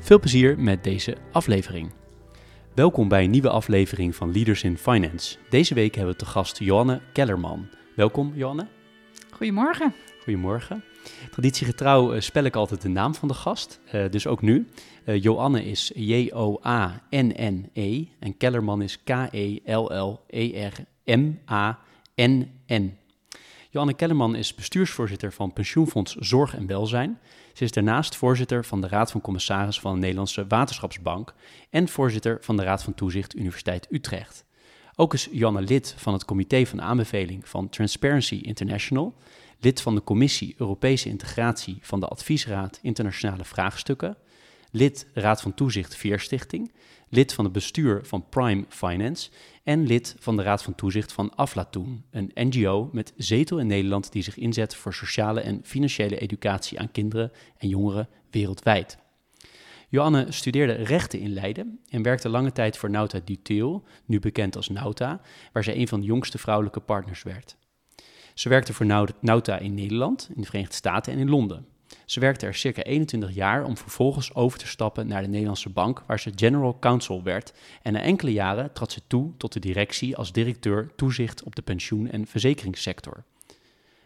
Veel plezier met deze aflevering. Welkom bij een nieuwe aflevering van Leaders in Finance. Deze week hebben we te gast Joanne Kellerman. Welkom Joanne. Goedemorgen. Goedemorgen. Traditiegetrouw uh, spel ik altijd de naam van de gast, uh, dus ook nu. Uh, Joanne is J-O-A-N-N-E en Kellerman is K-E-L-L-E-R-M-A-N-N. Joanne Kellerman is bestuursvoorzitter van Pensioenfonds Zorg en Welzijn. Ze is daarnaast voorzitter van de Raad van Commissarissen van de Nederlandse Waterschapsbank en voorzitter van de Raad van Toezicht Universiteit Utrecht. Ook is Joanne lid van het comité van aanbeveling van Transparency International, lid van de Commissie Europese Integratie van de Adviesraad Internationale Vraagstukken, lid Raad van Toezicht Veerstichting, lid van het bestuur van Prime Finance en lid van de Raad van Toezicht van Aflatoon, een NGO met zetel in Nederland die zich inzet voor sociale en financiële educatie aan kinderen en jongeren wereldwijd. Joanne studeerde rechten in Leiden en werkte lange tijd voor Nauta Duteel, nu bekend als Nauta, waar zij een van de jongste vrouwelijke partners werd. Ze werkte voor Nauta in Nederland, in de Verenigde Staten en in Londen. Ze werkte er circa 21 jaar om vervolgens over te stappen naar de Nederlandse bank, waar ze general counsel werd. En na enkele jaren trad ze toe tot de directie als directeur toezicht op de pensioen- en verzekeringssector.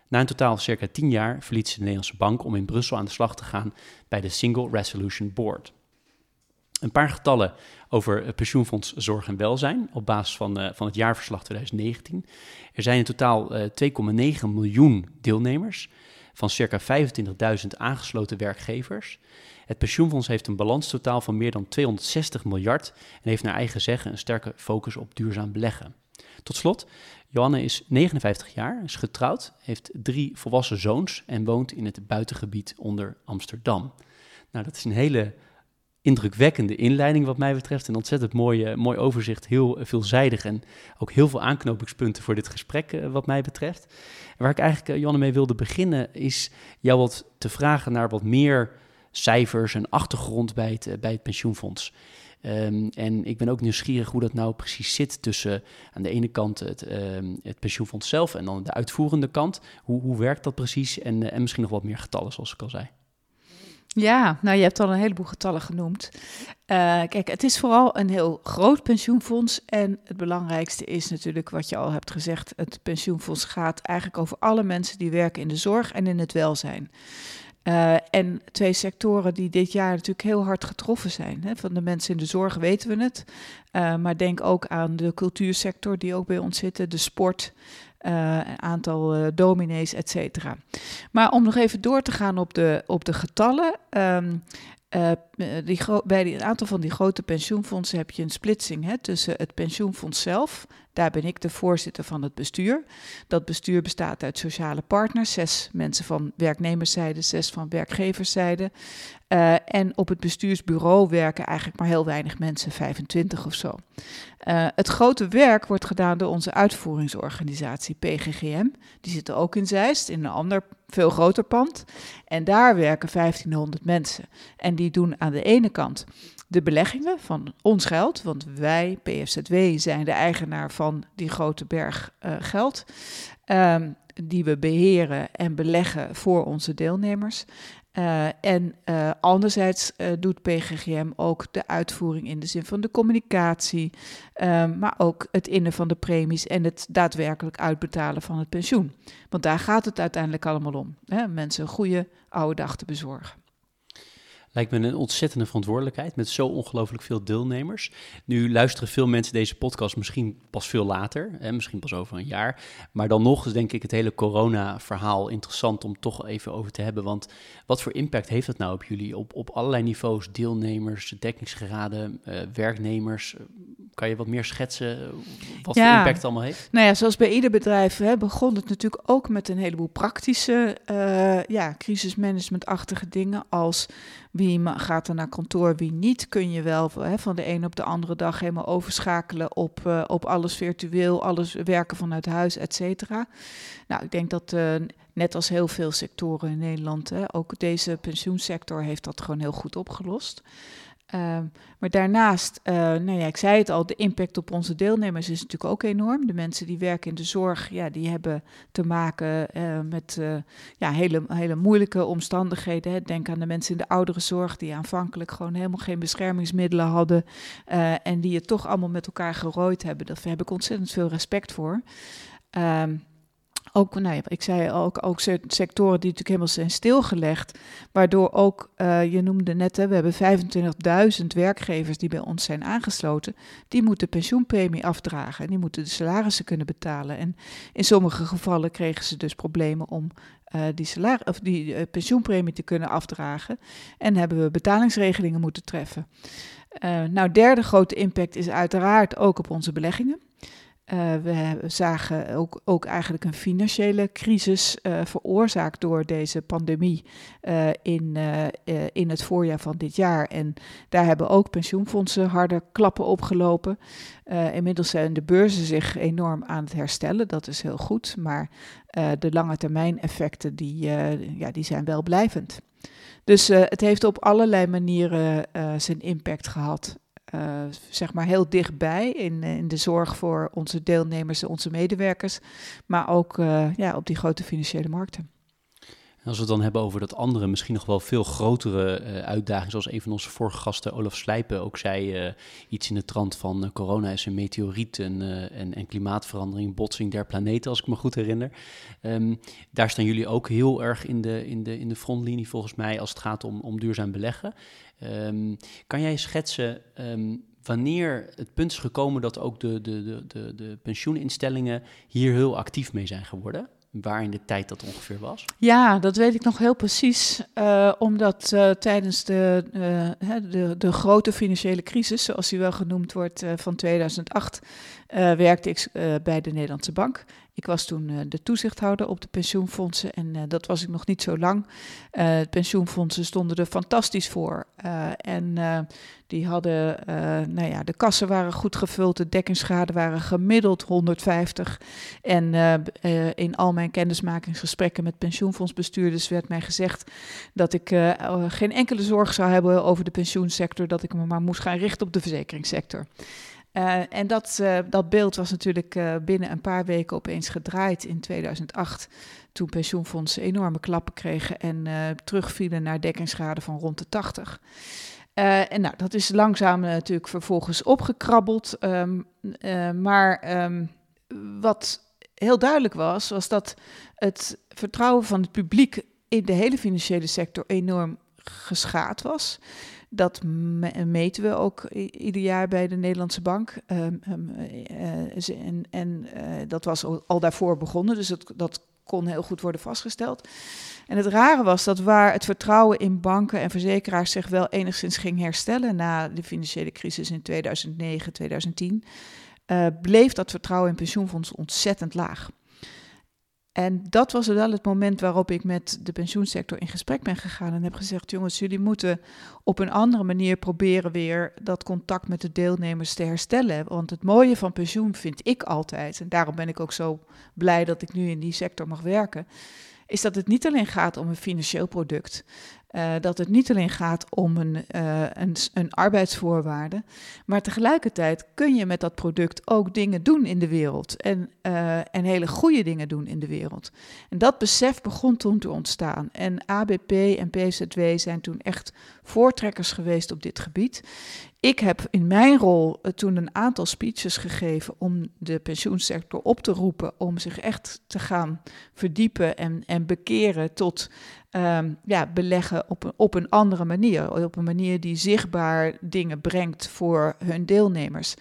Na in totaal circa 10 jaar verliet ze de Nederlandse bank om in Brussel aan de slag te gaan bij de Single Resolution Board. Een paar getallen over het pensioenfonds Zorg en Welzijn op basis van, uh, van het jaarverslag 2019. Er zijn in totaal uh, 2,9 miljoen deelnemers van circa 25.000 aangesloten werkgevers. Het pensioenfonds heeft een balanstotaal van meer dan 260 miljard en heeft naar eigen zeggen een sterke focus op duurzaam beleggen. Tot slot, Johanne is 59 jaar, is getrouwd, heeft drie volwassen zoons en woont in het buitengebied onder Amsterdam. Nou, dat is een hele indrukwekkende inleiding wat mij betreft. Een ontzettend mooi, mooi overzicht, heel veelzijdig en ook heel veel aanknopingspunten voor dit gesprek uh, wat mij betreft. Waar ik eigenlijk, uh, Janne, mee wilde beginnen is jou wat te vragen naar wat meer cijfers en achtergrond bij het, uh, bij het pensioenfonds. Um, en ik ben ook nieuwsgierig hoe dat nou precies zit tussen aan de ene kant het, um, het pensioenfonds zelf en dan de uitvoerende kant. Hoe, hoe werkt dat precies? En, en misschien nog wat meer getallen, zoals ik al zei. Ja, nou je hebt al een heleboel getallen genoemd. Uh, kijk, het is vooral een heel groot pensioenfonds. En het belangrijkste is natuurlijk wat je al hebt gezegd. Het pensioenfonds gaat eigenlijk over alle mensen die werken in de zorg en in het welzijn. Uh, en twee sectoren die dit jaar natuurlijk heel hard getroffen zijn. Hè. Van de mensen in de zorg weten we het. Uh, maar denk ook aan de cultuursector die ook bij ons zitten, de sport. Uh, een aantal uh, dominees, et cetera. Maar om nog even door te gaan op de, op de getallen. Um, uh, die bij een aantal van die grote pensioenfondsen heb je een splitsing hè, tussen het pensioenfonds zelf. Daar ben ik de voorzitter van het bestuur. Dat bestuur bestaat uit sociale partners, zes mensen van werknemerszijde, zes van werkgeverszijde. Uh, en op het bestuursbureau werken eigenlijk maar heel weinig mensen, 25 of zo. Het grote werk wordt gedaan door onze uitvoeringsorganisatie PGGM. Die zit er ook in Zeist, in een ander veel groter pand. En daar werken 1500 mensen. En die doen aan de ene kant de beleggingen van ons geld, want wij, PFZW, zijn de eigenaar van die grote berg uh, geld. Um, die we beheren en beleggen voor onze deelnemers. Uh, en uh, anderzijds uh, doet PGGM ook de uitvoering in de zin van de communicatie, maar ook het innen van de premies en het daadwerkelijk uitbetalen van het pensioen. Want daar gaat het uiteindelijk allemaal om: hè? mensen een goede oude dag te bezorgen. Lijkt me een ontzettende verantwoordelijkheid met zo ongelooflijk veel deelnemers. Nu luisteren veel mensen deze podcast misschien pas veel later, hè, misschien pas over een jaar. Maar dan nog is denk ik het hele corona-verhaal interessant om toch even over te hebben. Want wat voor impact heeft dat nou op jullie? Op, op allerlei niveaus, deelnemers, dekkingsgraden, uh, werknemers. Kan je wat meer schetsen wat ja. voor impact het allemaal heeft? Nou ja, zoals bij ieder bedrijf hè, begon het natuurlijk ook met een heleboel praktische uh, ja, crisismanagementachtige dingen als Wie gaat er naar kantoor, wie niet? Kun je wel hè, van de een op de andere dag helemaal overschakelen op, uh, op alles virtueel, alles werken vanuit huis, et cetera. Nou, ik denk dat uh, net als heel veel sectoren in Nederland, hè, ook deze pensioensector heeft dat gewoon heel goed opgelost. Ehm, maar daarnaast, uh, nou ja, ik zei het al, de impact op onze deelnemers is natuurlijk ook enorm. De mensen die werken in de zorg, ja, die hebben te maken uh, met uh, ja, hele, hele moeilijke omstandigheden. Hè. Denk aan de mensen in de ouderenzorg die aanvankelijk gewoon helemaal geen beschermingsmiddelen hadden en die het toch allemaal met elkaar gerooid hebben. Daar heb ik ontzettend veel respect voor. Um, ook, nou ja, ik zei ook, ook sectoren die natuurlijk helemaal zijn stilgelegd. Waardoor ook, uh, je noemde net, hè, we hebben 25.000 werkgevers die bij ons zijn aangesloten. Die moeten pensioenpremie afdragen. En die moeten de salarissen kunnen betalen. En in sommige gevallen kregen ze dus problemen om uh, die, salaris, of die uh, pensioenpremie te kunnen afdragen. En hebben we betalingsregelingen moeten treffen. nou, derde grote impact is uiteraard ook op onze beleggingen. Uh, we zagen ook, ook eigenlijk een financiële crisis uh, veroorzaakt door deze pandemie uh, in, in het voorjaar van dit jaar. En daar hebben ook pensioenfondsen harde klappen opgelopen. inmiddels zijn de beurzen zich enorm aan het herstellen, dat is heel goed. Maar de lange termijn effecten ja, die zijn wel blijvend. Dus het heeft op allerlei manieren zijn impact gehad. Uh, zeg maar heel dichtbij in, in de zorg voor onze deelnemers, onze medewerkers, maar ook uh, ja, op die grote financiële markten. Als we het dan hebben over dat andere, misschien nog wel veel grotere uh, uitdaging, zoals een van onze vorige gasten, Olaf Slijpen, ook zei iets in de trant van corona is een meteoriet en, en, en, klimaatverandering, botsing der planeten, als ik me goed herinner. Um, daar staan jullie ook heel erg in de, in de, in de frontlinie volgens mij als het gaat om, om duurzaam beleggen. Um, kan jij schetsen um, wanneer het punt is gekomen dat ook de, de, de, de pensioeninstellingen hier heel actief mee zijn geworden? Waar in de tijd dat ongeveer was? Ja, dat weet ik nog heel precies. Uh, omdat uh, tijdens de, uh, de, de, grote financiële crisis, zoals die wel genoemd wordt, van 2008, werkte ik bij de Nederlandse Bank. Ik was toen uh, de toezichthouder op de pensioenfondsen en uh, dat was ik nog niet zo lang. De pensioenfondsen stonden er fantastisch voor. en die hadden, nou ja, de kassen waren goed gevuld, de dekkingsgraden waren gemiddeld 150. En in al mijn kennismakingsgesprekken met pensioenfondsbestuurders werd mij gezegd dat ik geen enkele zorg zou hebben over de pensioensector, dat ik me maar moest gaan richten op de verzekeringssector. Uh, en dat, uh, dat beeld was natuurlijk uh, binnen een paar weken opeens gedraaid in 2008, toen pensioenfondsen enorme klappen kregen en terugvielen naar dekkingsgraden van rond de 80. en nou, dat is langzaam natuurlijk vervolgens opgekrabbeld. Um, maar um, wat heel duidelijk was, was dat het vertrouwen van het publiek in de hele financiële sector enorm geschaad was. Dat meten we ook ieder jaar bij de Nederlandse Bank. Um, um, uh, en en uh, dat was al, daarvoor begonnen, dus dat, dat kon heel goed worden vastgesteld. En het rare was dat waar het vertrouwen in banken en verzekeraars zich wel enigszins ging herstellen na de financiële crisis in 2009, 2010, uh, bleef dat vertrouwen in pensioenfondsen ontzettend laag. En dat was wel het moment waarop ik met de pensioensector in gesprek ben gegaan en heb gezegd: jongens, jullie moeten op een andere manier proberen weer dat contact met de deelnemers te herstellen. Want het mooie van pensioen vind ik altijd, en daarom ben ik ook zo blij dat ik nu in die sector mag werken, is dat het niet alleen gaat om een financieel product. Uh, dat het niet alleen gaat om een, uh, een, een, arbeidsvoorwaarde, maar tegelijkertijd kun je met dat product ook dingen doen in de wereld en, uh, en hele goede dingen doen in de wereld. En dat besef begon toen te ontstaan. En ABP en PZW zijn toen echt voortrekkers geweest op dit gebied. Ik heb in mijn rol toen een aantal speeches gegeven om de pensioensector op te roepen om zich echt te gaan verdiepen en, en bekeren tot um, ja, beleggen op een, op een andere manier. Op een manier die zichtbaar dingen brengt voor hun deelnemers.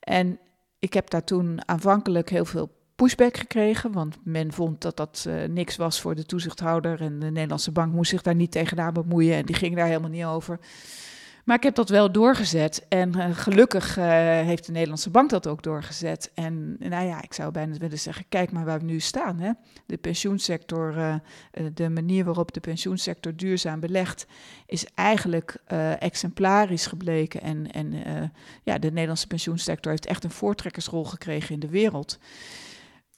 En ik heb daar toen aanvankelijk heel veel pushback gekregen, want men vond dat dat uh, niks was voor de toezichthouder en de Nederlandse bank moest zich daar niet tegenaan bemoeien en die ging daar helemaal niet over. Maar ik heb dat wel doorgezet. En uh, gelukkig uh, heeft de Nederlandse bank dat ook doorgezet. En nou ja, ik zou bijna willen zeggen, kijk maar waar we nu staan. Hè? De pensioensector, uh, de manier waarop de pensioensector duurzaam belegt, is eigenlijk exemplarisch gebleken. En, en ja, de Nederlandse pensioensector heeft echt een voortrekkersrol gekregen in de wereld.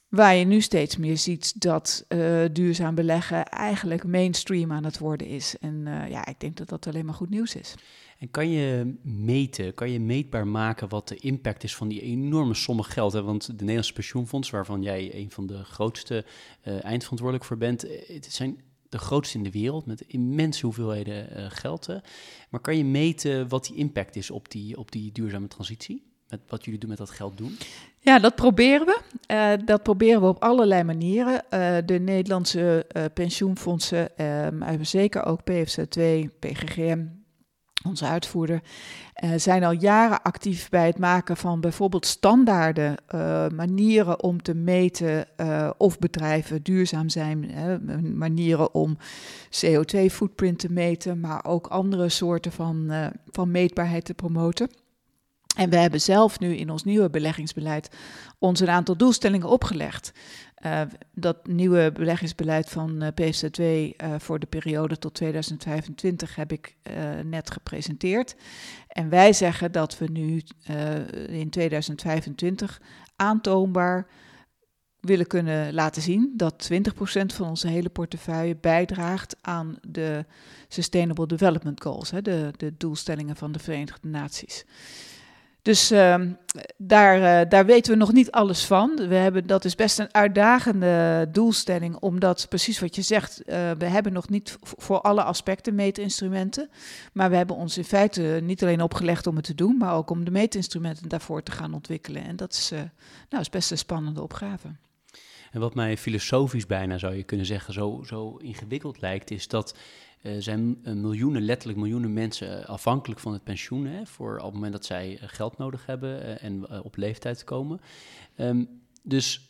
Waar je nu steeds meer ziet dat duurzaam beleggen eigenlijk mainstream aan het worden is. En ja, ik denk dat dat alleen maar goed nieuws is. En kan je meten, kan je meetbaar maken wat de impact is van die enorme sommen geld? Hè? Want de Nederlandse pensioenfonds, waarvan jij een van de grootste uh, eindverantwoordelijk voor bent, het zijn de grootste in de wereld met immense hoeveelheden geld. Maar kan je meten wat die impact is op die, op die duurzame transitie? met wat jullie doen met dat geld doen? Ja, dat proberen we. Uh, dat proberen we op allerlei manieren. Uh, de Nederlandse uh, pensioenfondsen, maar zeker ook PFZ2, PGGM, onze uitvoerder, zijn al jaren actief bij het maken van bijvoorbeeld standaarden, manieren om te meten of bedrijven duurzaam zijn, manieren om CO2-footprint te meten, maar ook andere soorten van, van meetbaarheid te promoten. En we hebben zelf nu in ons nieuwe beleggingsbeleid ons een aantal doelstellingen opgelegd. Uh, dat nieuwe beleggingsbeleid van uh, PSZ2 uh, voor de periode tot 2025 heb ik net gepresenteerd. En wij zeggen dat we nu in 2025 aantoonbaar willen kunnen laten zien dat 20% van onze hele portefeuille bijdraagt aan de Sustainable Development Goals, hè, de, de doelstellingen van de Verenigde Naties. Dus uh, daar, uh, daar weten we nog niet alles van. We hebben, dat is best een uitdagende doelstelling, omdat precies wat je zegt, uh, we hebben nog niet voor alle aspecten meetinstrumenten. Maar we hebben ons in feite niet alleen opgelegd om het te doen, maar ook om de meetinstrumenten daarvoor te gaan ontwikkelen. En dat is, uh, nou, is best een spannende opgave. En wat mij filosofisch bijna zou je kunnen zeggen zo, zo ingewikkeld lijkt, is dat zijn miljoenen, letterlijk miljoenen mensen afhankelijk van het pensioen. Hè, voor op het moment dat zij eh, geld nodig hebben en op leeftijd komen. Um, dus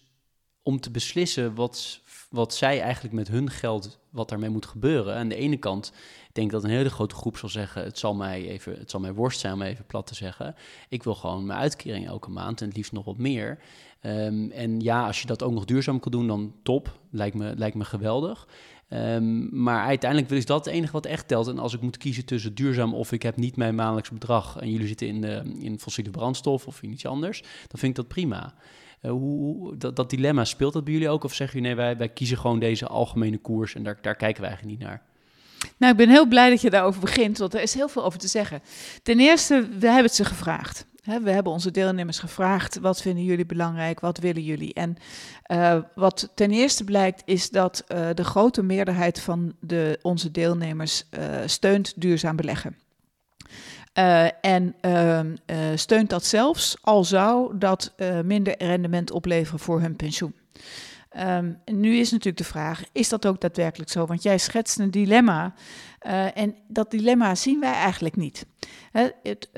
om te beslissen wat, wat zij eigenlijk met hun geld, wat daarmee moet gebeuren. Aan de ene kant ik denk dat een hele grote groep zal zeggen: het zal mij even, het zal mij worst zijn om even plat te zeggen. Ik wil gewoon mijn uitkering elke maand en het liefst nog wat meer. Um, en ja, als je dat ook nog duurzaam kan doen, dan top. Lijkt me, lijkt me geweldig. Um, maar uiteindelijk is dat het enige wat echt telt. En als ik moet kiezen tussen duurzaam of ik heb niet mijn maandelijks bedrag en jullie zitten in, in fossiele brandstof of in iets anders, dan vind ik dat prima. Uh, hoe, dat, dat, dilemma, speelt dat bij jullie ook? Of zeggen jullie nee, wij, wij kiezen gewoon deze algemene koers en daar, daar kijken wij eigenlijk niet naar? Nou, ik ben heel blij dat je daarover begint, want er is heel veel over te zeggen. Ten eerste, we hebben het ze gevraagd we hebben onze deelnemers gevraagd: wat vinden jullie belangrijk? Wat willen jullie? En uh, wat ten eerste blijkt, is dat uh, de grote meerderheid van de, onze deelnemers uh, steunt duurzaam beleggen. en ehm, steunt dat zelfs al zou dat minder rendement opleveren voor hun pensioen. Um, nu is natuurlijk de vraag: is dat ook daadwerkelijk zo? Want jij schetst een dilemma. en dat dilemma zien wij eigenlijk niet. Het,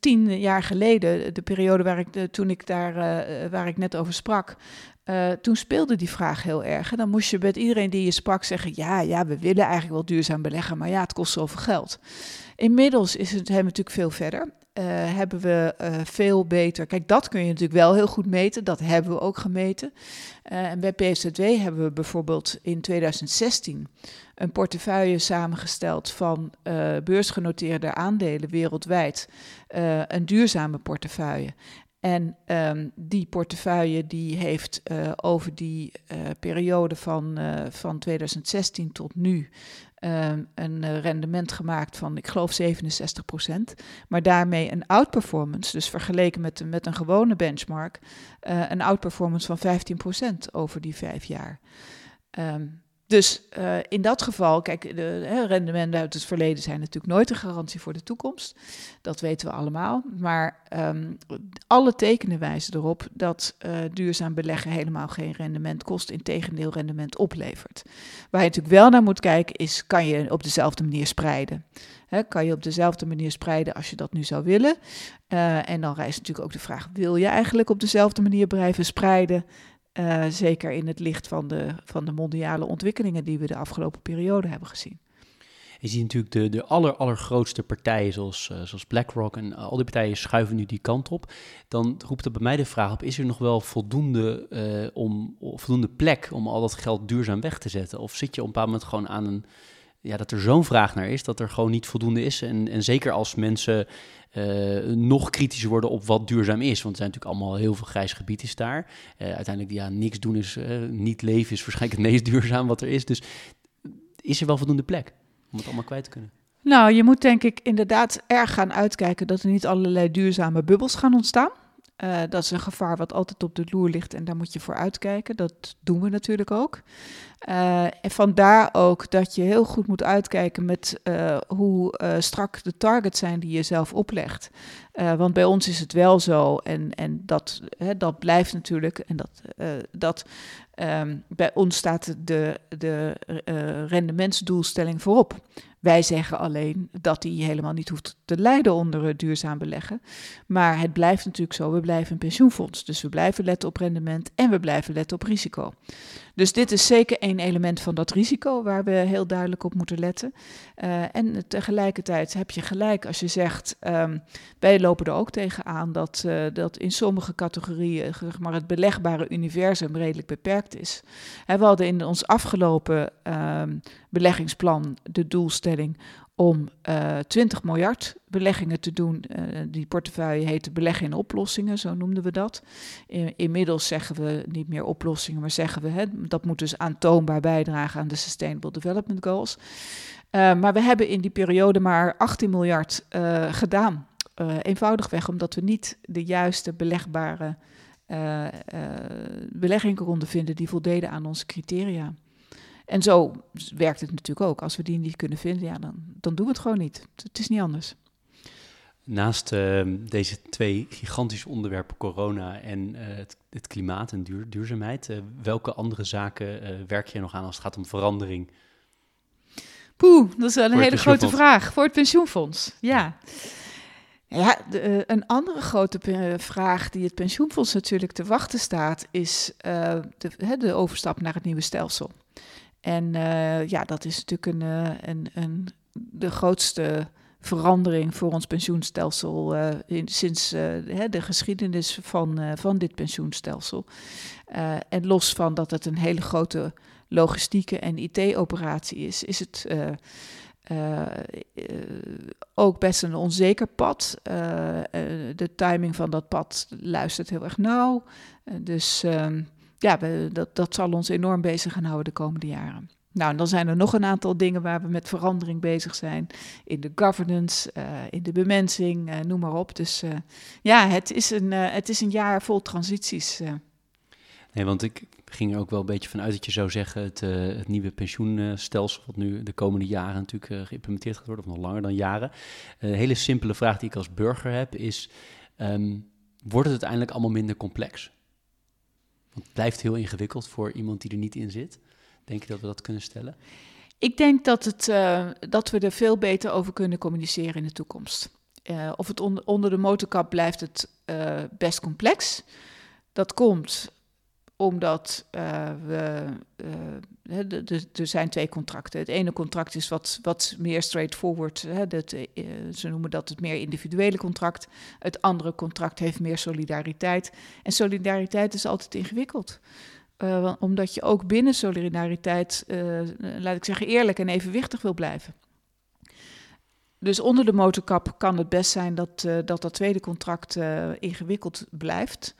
tien jaar geleden, de periode waar ik, toen ik daar, uh, waar ik net over sprak, uh, toen speelde die vraag heel erg. En dan moest je met iedereen die je sprak zeggen: ja, ja, we willen eigenlijk wel duurzaam beleggen, maar ja, het kost zoveel geld. Inmiddels is het hem natuurlijk veel verder. Uh, hebben we uh, veel beter. Kijk, dat kun je natuurlijk wel heel goed meten. Dat hebben we ook gemeten. Uh, en bij PSZW hebben we bijvoorbeeld in 2016 een portefeuille samengesteld van beursgenoteerde aandelen wereldwijd. een duurzame portefeuille. En um, die portefeuille die heeft over die periode van, van 2016 tot nu een rendement gemaakt van, ik geloof, 67% Maar daarmee een outperformance, dus vergeleken met, met een gewone benchmark, een outperformance van 15% over die vijf jaar. Um, dus uh, in dat geval, kijk, de rendementen uit het verleden zijn natuurlijk nooit een garantie voor de toekomst. Dat weten we allemaal. Maar um, alle tekenen wijzen erop dat uh, duurzaam beleggen helemaal geen rendement kost, integendeel rendement oplevert. Waar je natuurlijk wel naar moet kijken is, kan je op dezelfde manier spreiden? Kan je op dezelfde manier spreiden als je dat nu zou willen? Uh, en dan rijst natuurlijk ook de vraag, wil je eigenlijk op dezelfde manier blijven spreiden? Uh, zeker in het licht van de, van de mondiale ontwikkelingen die we de afgelopen periode hebben gezien. Je ziet natuurlijk de, de aller, allergrootste partijen, zoals, uh, zoals BlackRock en al die partijen schuiven nu die kant op. Dan roept dat bij mij de vraag op, is er nog wel voldoende, om, voldoende plek om al dat geld duurzaam weg te zetten? Of zit je op een bepaald moment gewoon aan een, ja, dat er zo'n vraag naar is, dat er gewoon niet voldoende is? En, en zeker als mensen uh, nog kritischer worden op wat duurzaam is. Want er zijn natuurlijk allemaal heel veel grijs gebied daar. Uh, uiteindelijk, ja, niks doen is, uh, niet leven is waarschijnlijk het meest duurzaam wat er is. Dus is er wel voldoende plek om het allemaal kwijt te kunnen? Nou, je moet denk ik inderdaad erg gaan uitkijken dat er niet allerlei duurzame bubbels gaan ontstaan. Dat is een gevaar wat altijd op de loer ligt en daar moet je voor uitkijken. Dat doen we natuurlijk ook. Uh, en vandaar ook dat je heel goed moet uitkijken met uh, hoe strak de targets zijn die je zelf oplegt. want bij ons is het wel zo, en, en dat, hè, dat blijft natuurlijk, en dat, dat um, bij ons staat de, de rendementsdoelstelling voorop. Wij zeggen alleen dat die helemaal niet hoeft te lijden onder duurzaam beleggen. Maar het blijft natuurlijk zo, we blijven een pensioenfonds. Dus we blijven letten op rendement en we blijven letten op risico. Dus dit is zeker één element van dat risico waar we heel duidelijk op moeten letten. Uh, en tegelijkertijd heb je gelijk als je zegt, um, wij lopen er ook tegenaan dat, uh, dat in sommige categorieën zeg maar, het belegbare universum redelijk beperkt is. we hadden in ons afgelopen um, beleggingsplan de doelstelling om uh, eh, 20 miljard beleggingen te doen. Uh, die portefeuille heette beleggen in oplossingen, zo noemden we dat. In, inmiddels zeggen we niet meer oplossingen, maar zeggen we hè, dat moet dus aantoonbaar bijdragen aan de Sustainable Development Goals. Uh, maar we hebben in die periode maar 18 miljard gedaan. eenvoudigweg omdat we niet de juiste belegbare beleggingen konden vinden die voldeden aan onze criteria. En zo werkt het natuurlijk ook. Als we die niet kunnen vinden, ja, dan, dan doen we het gewoon niet. Het is niet anders. Naast uh, deze twee gigantische onderwerpen, corona en uh, het, het, klimaat en duur, duurzaamheid, uh, welke andere zaken eh, werk je nog aan als het gaat om verandering? Poeh, dat is wel een hele grote vraag voor het pensioenfonds. Ja. Ja, de, een andere grote vraag die het pensioenfonds natuurlijk te wachten staat, is de, de overstap naar het nieuwe stelsel. En uh, ja, dat is natuurlijk een, uh, een, een, de grootste verandering voor ons pensioenstelsel in, sinds de geschiedenis van, van dit pensioenstelsel. en los van dat het een hele grote logistieke en IT-operatie is, is het ook best een onzeker pad. de timing van dat pad luistert heel erg nauw. dus ehm, ja, dat, dat zal ons enorm bezig gaan houden de komende jaren. Nou, en dan zijn er nog een aantal dingen waar we met verandering bezig zijn. In de governance, uh, in de bemensing, uh, noem maar op. Dus uh, ja, het is, een, het is een jaar vol transities. Nee, want ik ging er ook wel een beetje vanuit dat je zou zeggen... het, het nieuwe pensioenstelsel, wat nu de komende jaren natuurlijk geïmplementeerd gaat worden... of nog langer dan jaren. Een hele simpele vraag die ik als burger heb is... Um, wordt het uiteindelijk allemaal minder complex? Het blijft heel ingewikkeld voor iemand die er niet in zit. Denk je dat we dat kunnen stellen? Ik denk dat, het, uh, dat we er veel beter over kunnen communiceren in de toekomst. Uh, of het onder, de motorkap blijft het uh, best complex. Dat komt omdat uh, we. Uh, er zijn twee contracten. Het ene contract is wat, wat meer straightforward. Hè, dat, uh, ze noemen dat het meer individuele contract. Het andere contract heeft meer solidariteit. En solidariteit is altijd ingewikkeld. omdat je ook binnen solidariteit, laat ik zeggen, eerlijk en evenwichtig wil blijven. Dus onder de motorkap kan het best zijn dat dat, dat tweede contract ingewikkeld blijft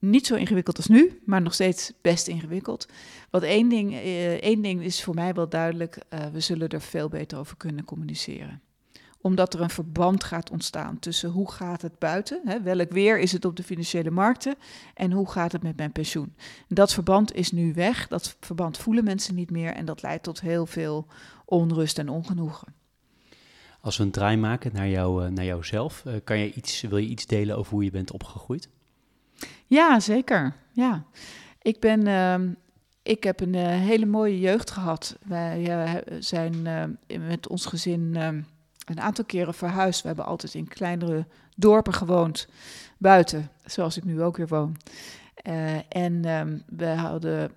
niet zo ingewikkeld als nu, maar nog steeds best ingewikkeld. Want één ding, eh, één ding is voor mij wel duidelijk, uh, we zullen er veel beter over kunnen communiceren. Omdat er een verband gaat ontstaan tussen hoe gaat het buiten, hè, welk weer is het op de financiële markten en hoe gaat het met mijn pensioen. Dat verband is nu weg, dat verband voelen mensen niet meer en dat leidt tot heel veel onrust en ongenoegen. Als we een draai maken naar, jou, naar jouzelf, kan je iets, wil je iets delen over hoe je bent opgegroeid? Ja, zeker. Ja. Ik, ben, uh, ik heb een uh, hele mooie jeugd gehad. Wij uh, zijn met ons gezin ehm, een aantal keren verhuisd. We hebben altijd in kleinere dorpen gewoond, buiten, zoals ik nu ook weer woon. en um, we hadden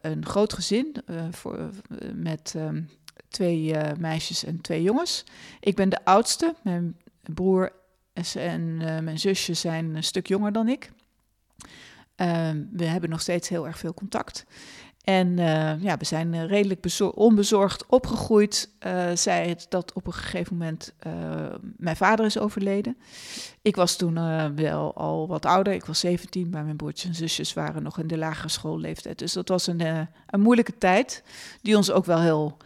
een groot gezin voor, met twee meisjes en twee jongens. Ik ben de oudste. Mijn broer en mijn zusje zijn een stuk jonger dan ik. Ehm, we hebben nog steeds heel erg veel contact. En uh, ja, we zijn uh, redelijk onbezorgd opgegroeid. Uh, zij het dat op een gegeven moment mijn vader is overleden. Ik was toen wel al wat ouder. Ik was 17, maar mijn broertjes en zusjes waren nog in de lagere schoolleeftijd. Dus dat was een, een moeilijke tijd, die ons ook wel heel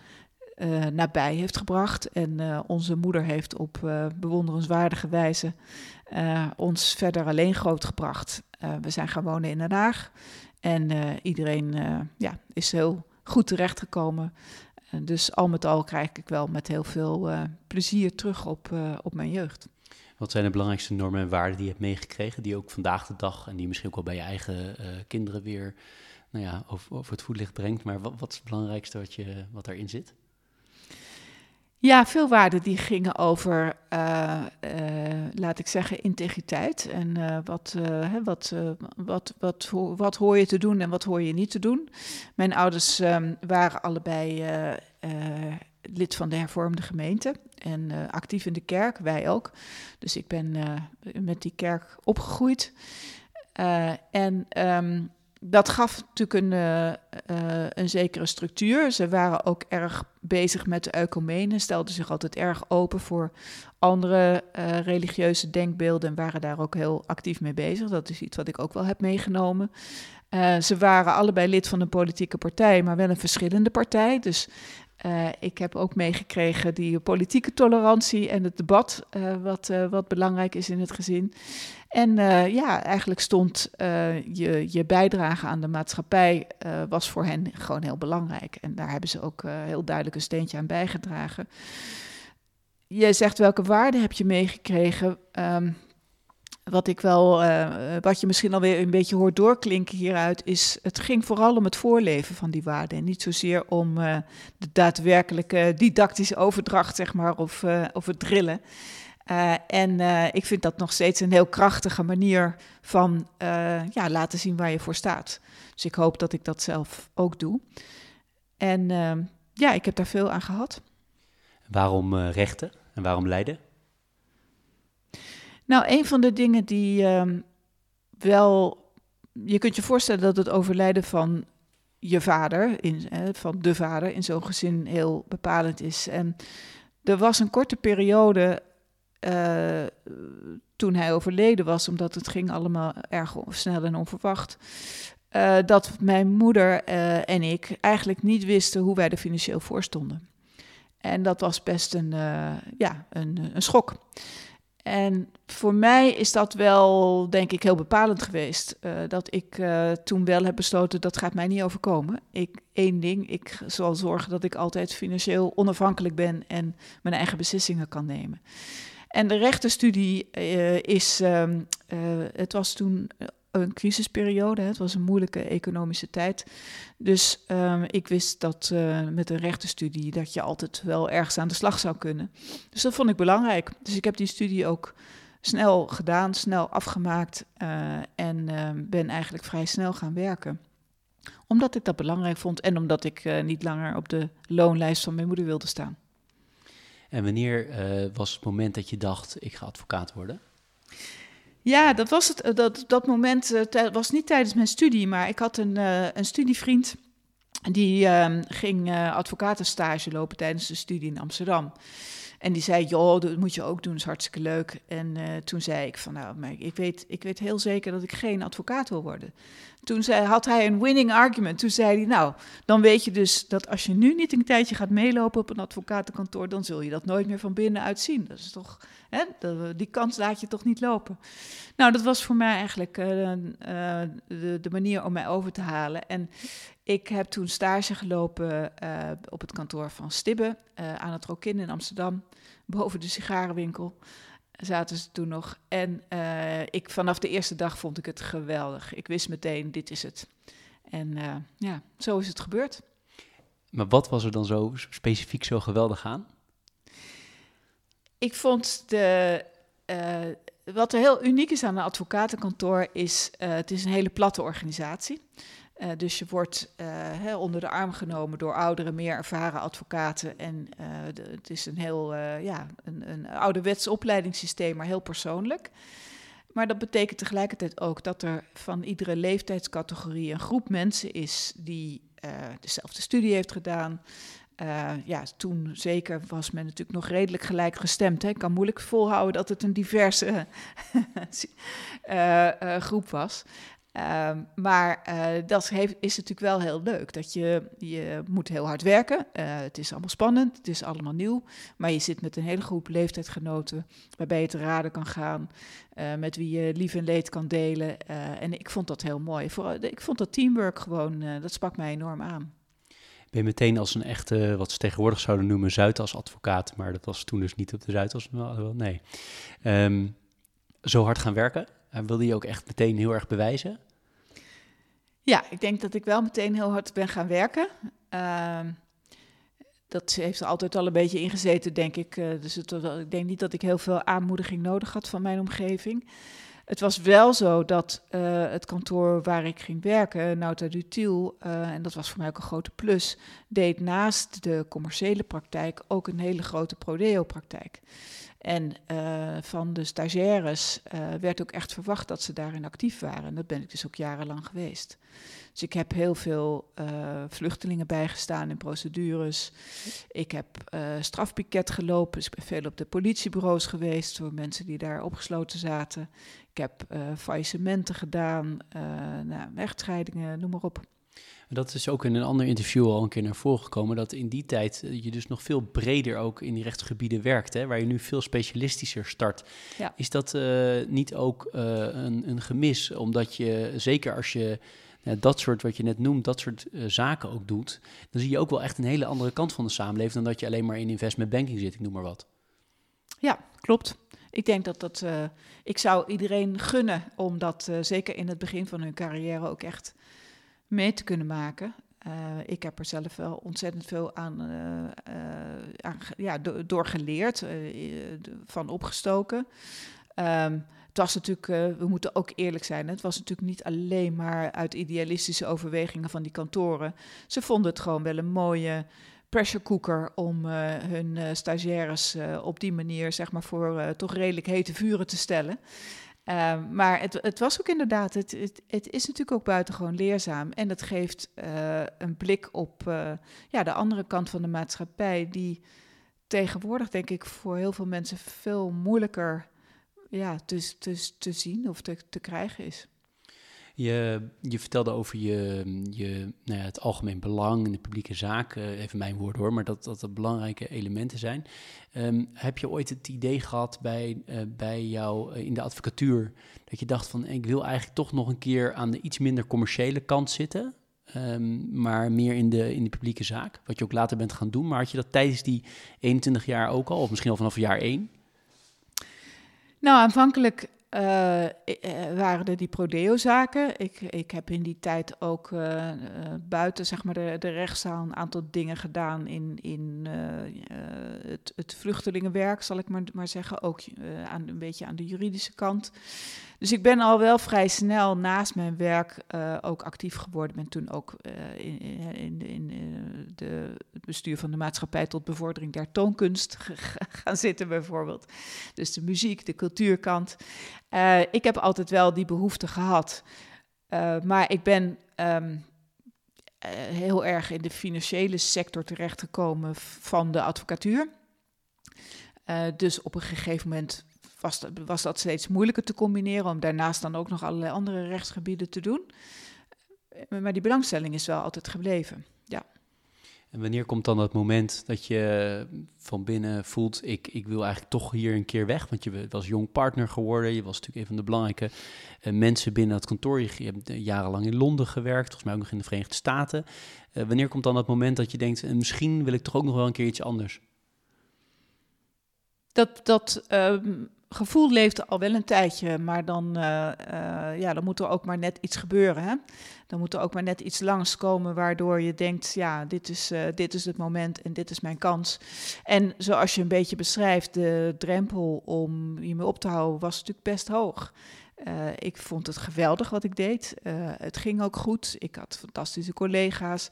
nabij heeft gebracht. En onze moeder heeft op bewonderenswaardige wijze ons verder alleen grootgebracht. we zijn gaan wonen in Den Haag. En uh, iedereen ja, is heel goed terechtgekomen. Dus al met al krijg ik wel met heel veel plezier terug op, op mijn jeugd. Wat zijn de belangrijkste normen en waarden die je hebt meegekregen, die ook vandaag de dag en die misschien ook wel bij je eigen kinderen weer nou ja, over, het voetlicht brengt? Maar wat, wat is het belangrijkste wat, je, wat erin zit? Ja, veel waarden die gingen over, uh, uh, laat ik zeggen, integriteit. En uh, wat, wat, wat, wat, wat hoor je te doen en wat hoor je niet te doen. Mijn ouders um, waren allebei lid van de hervormde gemeente en actief in de kerk, wij ook. Dus ik ben met die kerk opgegroeid. en um, dat gaf natuurlijk een, uh, uh, een zekere structuur. Ze waren ook erg bezig met de ecumene, stelden zich altijd erg open voor andere uh, religieuze denkbeelden en waren daar ook heel actief mee bezig. Dat is iets wat ik ook wel heb meegenomen. ze waren allebei lid van een politieke partij, maar wel een verschillende partij. Dus uh, ik heb ook meegekregen die politieke tolerantie en het debat, uh, wat, uh, wat belangrijk is in het gezin. En ja, eigenlijk stond je, je bijdrage aan de maatschappij, was voor hen gewoon heel belangrijk. En daar hebben ze ook heel duidelijk een steentje aan bijgedragen. Je zegt welke waarden heb je meegekregen? Um, wat ik wel, uh, wat je misschien alweer een beetje hoort doorklinken hieruit, is het ging vooral om het voorleven van die waarden. En niet zozeer om uh, de daadwerkelijke didactische overdracht, zeg maar, of, uh, of het drillen. en ik vind dat nog steeds een heel krachtige manier van ja, laten zien waar je voor staat. Dus ik hoop dat ik dat zelf ook doe. En ja, ik heb daar veel aan gehad. Waarom rechten en waarom leiden? Nou, een van de dingen die um, wel. Je kunt je voorstellen dat het overlijden van je vader, in, van de vader, in zo'n gezin heel bepalend is. En er was een korte periode uh, toen hij overleden was, omdat het ging allemaal erg snel en onverwacht. Uh, dat mijn moeder uh, en ik eigenlijk niet wisten hoe wij er financieel voor stonden. En dat was best een, ja, een, een schok. En voor mij is dat wel, denk ik, heel bepalend geweest. Uh, dat ik uh, toen wel heb besloten, dat gaat mij niet overkomen. Ik, één ding, ik zal zorgen dat ik altijd financieel onafhankelijk ben en mijn eigen beslissingen kan nemen. En de rechtenstudie uh, is, um, het was toen een crisisperiode. Het was een moeilijke economische tijd. Dus um, ik wist dat uh, met een rechtenstudie dat je altijd wel ergens aan de slag zou kunnen. Dus dat vond ik belangrijk. Dus ik heb die studie ook snel gedaan, snel afgemaakt uh, en uh, ben eigenlijk vrij snel gaan werken. Omdat ik dat belangrijk vond en omdat ik uh, niet langer op de loonlijst van mijn moeder wilde staan. En wanneer was het moment dat je dacht, ik ga advocaat worden? Ja, dat was het. Eh, dat, dat moment uh, was niet tijdens mijn studie, maar ik had een, uh, een studievriend. Die uh, ging advocatenstage lopen tijdens de studie in Amsterdam. En die zei, joh, dat moet je ook doen, is hartstikke leuk. En toen zei ik van, nou, maar ik weet, ik weet heel zeker dat ik geen advocaat wil worden. Toen zei, had hij een winning argument. Toen zei hij, nou, dan weet je dus dat als je nu niet een tijdje gaat meelopen op een advocatenkantoor, dan zul je dat nooit meer van binnenuit zien. Dat is toch, hè, die kans laat je toch niet lopen. Nou, dat was voor mij eigenlijk uh, uh, de, de, manier om mij over te halen. En ik heb toen stage gelopen uh, op het kantoor van Stibbe aan het Rokin in Amsterdam, boven de sigarenwinkel zaten ze toen nog. En uh, ik, vanaf de eerste dag vond ik het geweldig. Ik wist meteen, dit is het. En ja, zo is het gebeurd. Maar wat was er dan zo specifiek zo geweldig aan? Ik vond de... Wat er heel uniek is aan een advocatenkantoor is... het is een hele platte organisatie. Uh, dus je wordt uh, onder de arm genomen door oudere, meer ervaren advocaten. En de, het is een heel ja, een, een ouderwets opleidingssysteem, maar heel persoonlijk. Maar dat betekent tegelijkertijd ook dat er van iedere leeftijdscategorie een groep mensen is die dezelfde studie heeft gedaan. ja, toen zeker was men natuurlijk nog redelijk gelijk gestemd. Ik kan moeilijk volhouden dat het een diverse groep was. Ehm, maar uh, dat heeft, is natuurlijk wel heel leuk. Dat je, je moet heel hard werken. Uh, het is allemaal spannend, het is allemaal nieuw. Maar je zit met een hele groep leeftijdsgenoten waarbij je te raden kan gaan. Uh, met wie je lief en leed kan delen. en ik vond dat heel mooi. Ik vond dat teamwork gewoon, dat sprak mij enorm aan. Ben je meteen als een echte, wat ze tegenwoordig zouden noemen, Zuidas-advocaat. Maar dat was toen dus niet op de Zuidas. Nee. Um, zo hard gaan werken. wilde je ook echt meteen heel erg bewijzen? Ja, ik denk dat ik wel meteen heel hard ben gaan werken. Uh, dat heeft er altijd al een beetje ingezeten, denk ik. Uh, dus het, ik denk niet dat ik heel veel aanmoediging nodig had van mijn omgeving. Het was wel zo dat uh, het kantoor waar ik ging werken, Nauta Dutiel, uh, en dat was voor mij ook een grote plus, deed naast de commerciële praktijk ook een hele grote prodeo-praktijk. En uh, van de stagiaires uh, werd ook echt verwacht dat ze daarin actief waren. En dat ben ik dus ook jarenlang geweest. Dus ik heb heel veel uh, vluchtelingen bijgestaan in procedures. Ik heb strafpiket gelopen. Dus ik ben veel op de politiebureaus geweest voor mensen die daar opgesloten zaten. Ik heb faillissementen gedaan, nou, echtscheidingen, noem maar op. Dat is ook in een ander interview al een keer naar voren gekomen, dat in die tijd eh, je dus nog veel breder ook in die rechtsgebieden werkt, hè, waar je nu veel specialistischer start. Ja. Is dat uh, niet ook uh, een, een, gemis, omdat je, zeker als je dat soort, wat je net noemt, dat soort zaken ook doet, dan zie je ook wel echt een hele andere kant van de samenleving dan dat je alleen maar in investment banking zit, ik noem maar wat. Ja, klopt. Ik denk dat dat, ik zou iedereen gunnen om dat zeker in het begin van hun carrière ook echt mee te kunnen maken. Uh, ik heb er zelf wel ontzettend veel aan, uh, aan ja, do door geleerd, van opgestoken. Um, het was natuurlijk, we moeten ook eerlijk zijn, het was natuurlijk niet alleen maar uit idealistische overwegingen van die kantoren. Ze vonden het gewoon wel een mooie pressure cooker om hun stagiaires op die manier, zeg maar, voor toch redelijk hete vuren te stellen. Um, maar het, het, was ook inderdaad, het, het, is natuurlijk ook buitengewoon leerzaam. En het geeft uh, een blik op uh, ja, de andere kant van de maatschappij, die tegenwoordig, denk ik, voor heel veel mensen veel moeilijker ja, te, te, te zien of te, te krijgen is. Je, je vertelde over je, je, nou ja, het algemeen belang in de publieke zaken, even mijn woord hoor, maar dat dat er belangrijke elementen zijn. Um, heb je ooit het idee gehad bij, uh, bij jou uh, in de advocatuur dat je dacht van ik wil eigenlijk toch nog een keer aan de iets minder commerciële kant zitten, um, maar meer in de, in de publieke zaak, wat je ook later bent gaan doen. Maar had je dat tijdens die 21 jaar ook al, of misschien al vanaf jaar 1? Nou, aanvankelijk uh, waren er die Prodeo-zaken. Ik, ik heb in die tijd ook uh, buiten zeg maar, de, de rechtszaal een aantal dingen gedaan in, in het, het vluchtelingenwerk, zal ik maar, maar zeggen. Ook aan, een beetje aan de juridische kant. Dus ik ben al wel vrij snel naast mijn werk uh, ook actief geworden. Ben toen ook uh, in, in, in uh, de, het bestuur van de maatschappij tot bevordering der toonkunst gaan zitten, bijvoorbeeld. Dus de muziek, de cultuurkant. ik heb altijd wel die behoefte gehad. maar ik ben um, heel erg in de financiële sector terechtgekomen van de advocatuur. dus op een gegeven moment was dat, was dat steeds moeilijker te combineren om daarnaast dan ook nog allerlei andere rechtsgebieden te doen. Eh, maar die belangstelling is wel altijd gebleven. Ja. En wanneer komt dan dat moment dat je van binnen voelt, ik, ik wil eigenlijk toch hier een keer weg? Want je was jong partner geworden, je was natuurlijk een van de belangrijke uh, mensen binnen het kantoor. Je, hebt uh, jarenlang in Londen gewerkt, volgens mij ook nog in de Verenigde Staten. Uh, wanneer komt dan dat moment dat je denkt, misschien wil ik toch ook nog wel een keer iets anders? Dat, dat um, gevoel leeft al wel een tijdje, maar dan, uh, uh, ja, dan moet er ook maar net iets gebeuren. Hè? Dan moet er ook maar net iets langskomen waardoor je denkt, ja, dit is, uh, dit is het moment en dit is mijn kans. En zoals je een beetje beschrijft, de drempel om hiermee op te houden was natuurlijk best hoog. ik vond het geweldig wat ik deed. het ging ook goed. Ik had fantastische collega's.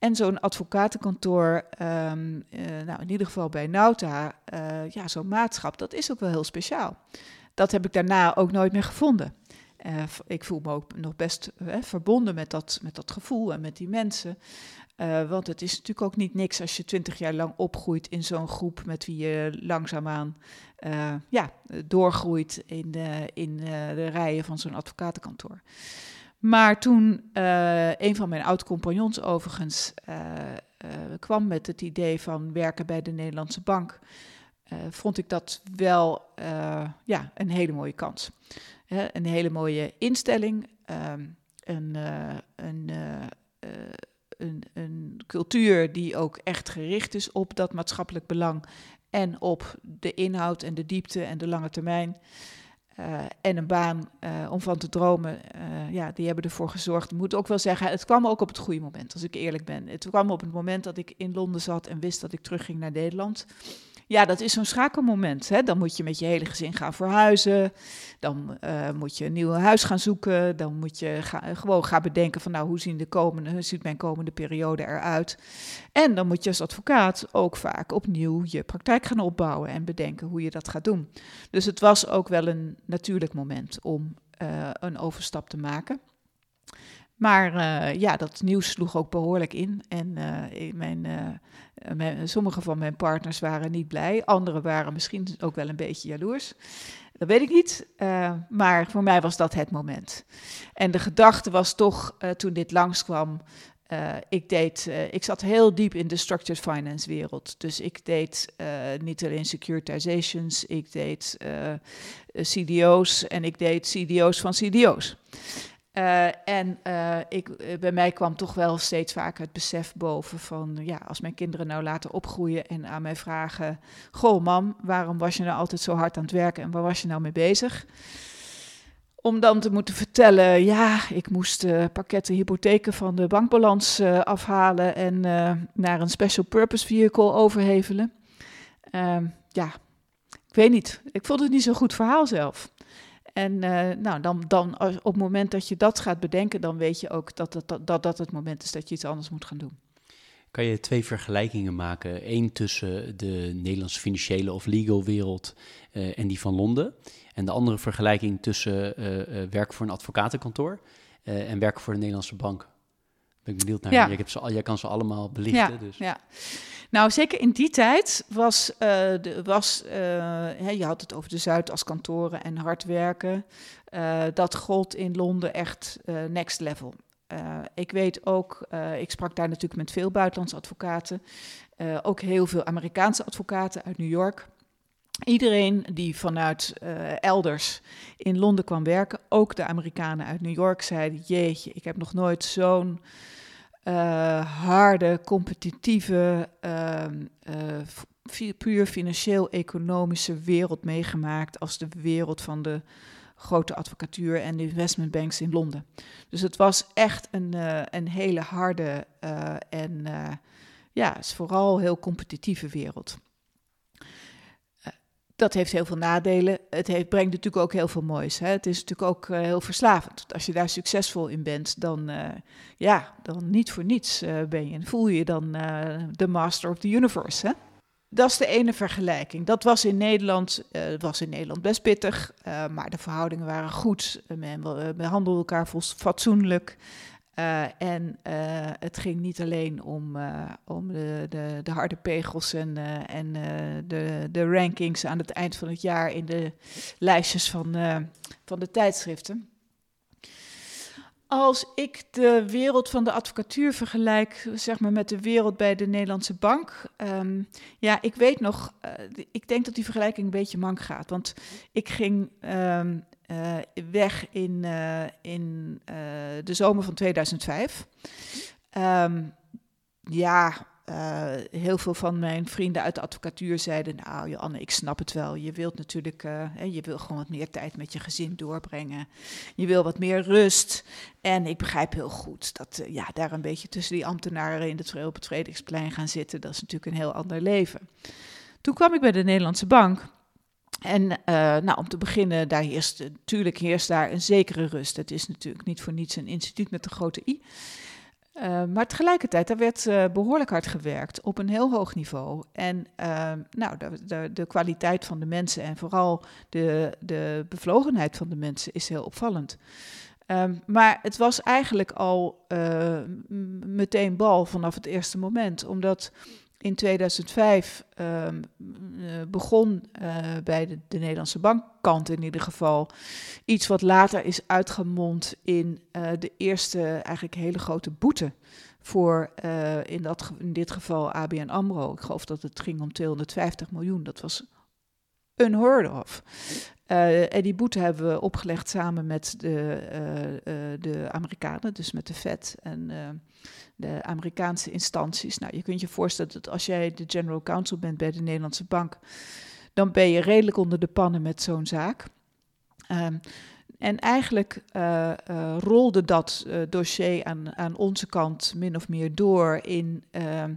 En zo'n advocatenkantoor, um, nou in ieder geval bij Nauta, ja, zo'n maatschap, dat is ook wel heel speciaal. Dat heb ik daarna ook nooit meer gevonden. Uh, ik voel me ook nog best verbonden met dat, met dat gevoel en met die mensen. Want het is natuurlijk ook niet niks als je twintig jaar lang opgroeit in zo'n groep met wie je langzaamaan ja, doorgroeit in, de, in de rijen van zo'n advocatenkantoor. Maar toen een van mijn oud-compagnons overigens kwam met het idee van werken bij de Nederlandse Bank, vond ik dat wel ja, een hele mooie kans een hele mooie instelling, ehm, een, een, een, een, cultuur die ook echt gericht is op dat maatschappelijk belang en op de inhoud en de diepte en de lange termijn. En een baan om van te dromen, ja, die hebben ervoor gezorgd. Ik moet ook wel zeggen, het kwam ook op het goede moment, als ik eerlijk ben. Het kwam op het moment dat ik in Londen zat en wist dat ik terugging naar Nederland. Ja, dat is zo'n schakelmoment. Hè? Dan moet je met je hele gezin gaan verhuizen. Dan uh, moet je een nieuw huis gaan zoeken. Dan moet je gewoon gaan bedenken van nou, hoe, zien de komende, hoe ziet mijn komende periode eruit? En dan moet je als advocaat ook vaak opnieuw je praktijk gaan opbouwen en bedenken hoe je dat gaat doen. Dus het was ook wel een natuurlijk moment om uh, een overstap te maken. Maar uh, ja, dat nieuws sloeg ook behoorlijk in. En uh, mijn, uh, mijn, sommige van mijn partners waren niet blij. Anderen waren misschien ook wel een beetje jaloers. Dat weet ik niet. maar voor mij was dat het moment. En de gedachte was toch, toen dit langskwam. ik, deed, ik zat heel diep in de structured finance wereld. Dus ik deed niet alleen securitizations, ik deed CDO's en ik deed CDO's van CDO's. Uh, en uh, ik, eh, bij mij kwam toch wel steeds vaker het besef boven van, ja, als mijn kinderen nou later opgroeien en aan mij vragen, goh mam, waarom was je nou altijd zo hard aan het werken en waar was je nou mee bezig? Om dan te moeten vertellen, ja, ik moest pakketten hypotheken van de bankbalans afhalen en naar een special purpose vehicle overhevelen. Ehm, ja, ik weet niet. Ik vond het niet zo'n goed verhaal zelf. En uh, nou, dan, dan op het moment dat je dat gaat bedenken, dan weet je ook dat, dat, dat, dat het moment is dat je iets anders moet gaan doen. Kan je twee vergelijkingen maken? Eén tussen de Nederlandse financiële of legal wereld uh, en die van Londen. En de andere vergelijking tussen uh, werken voor een advocatenkantoor en werken voor de Nederlandse bank. Ben ik benieuwd naar. Ja. Hebt ze, jij kan ze allemaal belichten. Ja, dus. ja. Nou, zeker in die tijd was, uh, de, was uh, je had het over de Zuidas kantoren en hard werken. Uh, dat gold in Londen echt next level. ik weet ook, ik sprak daar natuurlijk met veel buitenlandse advocaten, ook heel veel Amerikaanse advocaten uit New York. Iedereen die vanuit elders in Londen kwam werken, ook de Amerikanen uit New York, zeiden: Jeetje, ik heb nog nooit zo'n uh, harde, competitieve, uh, puur financieel-economische wereld meegemaakt als de wereld van de grote advocatuur en de investmentbanks in Londen. Dus het was echt een, uh, een hele harde en ja, is vooral heel competitieve wereld dat heeft heel veel nadelen. Het heeft, brengt natuurlijk ook heel veel moois. Hè? Het is natuurlijk ook uh, heel verslavend. Als je daar succesvol in bent, dan, uh, ja, dan niet voor niets uh, ben je. En voel je dan de master of the universe. Hè? Dat is de ene vergelijking. Dat was in Nederland, was in Nederland best pittig, maar de verhoudingen waren goed. Men behandelden elkaar fatsoenlijk. Uh, en uh, het ging niet alleen om, uh, om de, de, de, harde pegels en, en de, de rankings aan het eind van het jaar in de lijstjes van, van de tijdschriften. Als ik de wereld van de advocatuur vergelijk, zeg maar met de wereld bij de Nederlandse bank, um, ja, ik weet nog, ik denk dat die vergelijking een beetje mank gaat. Want ik ging um, uh, weg in, uh, in uh, de zomer van 2005. Um, ehm, ja, heel veel van mijn vrienden uit de advocatuur zeiden: Nou, Joanne, ik snap het wel. Je wilt natuurlijk, je wil gewoon wat meer tijd met je gezin doorbrengen. Je wil wat meer rust. En ik begrijp heel goed dat ja, daar een beetje tussen die ambtenaren in het, op het Vredigsplein gaan zitten. Dat is natuurlijk een heel ander leven. Toen kwam ik bij de Nederlandse Bank. En uh, nou, om te beginnen, daar heerst, natuurlijk heerst daar een zekere rust. Het is natuurlijk niet voor niets een instituut met een grote I. Uh, maar tegelijkertijd, daar werd uh, behoorlijk hard gewerkt op een heel hoog niveau. En nou, de, de, kwaliteit van de mensen en vooral de, de bevlogenheid van de mensen is heel opvallend. Um, maar het was eigenlijk al meteen bal vanaf het eerste moment, omdat in 2005 uh, ehm, eh, begon uh, bij de, de, Nederlandse bankkant in ieder geval iets wat later is uitgemond in uh, de eerste eigenlijk hele grote boete voor in, dat, in dit geval ABN AMRO. Ik geloof dat het ging om 250 miljoen. Dat was unheard of. En die boete hebben we opgelegd samen met de, de Amerikanen, dus met de Fed en de Amerikaanse instanties. Nou, je kunt je voorstellen dat als jij de general counsel bent bij de Nederlandse bank, dan ben je redelijk onder de pannen met zo'n zaak. Um, en eigenlijk uh, uh, rolde dat uh, dossier aan, aan onze kant min of meer door in ehm,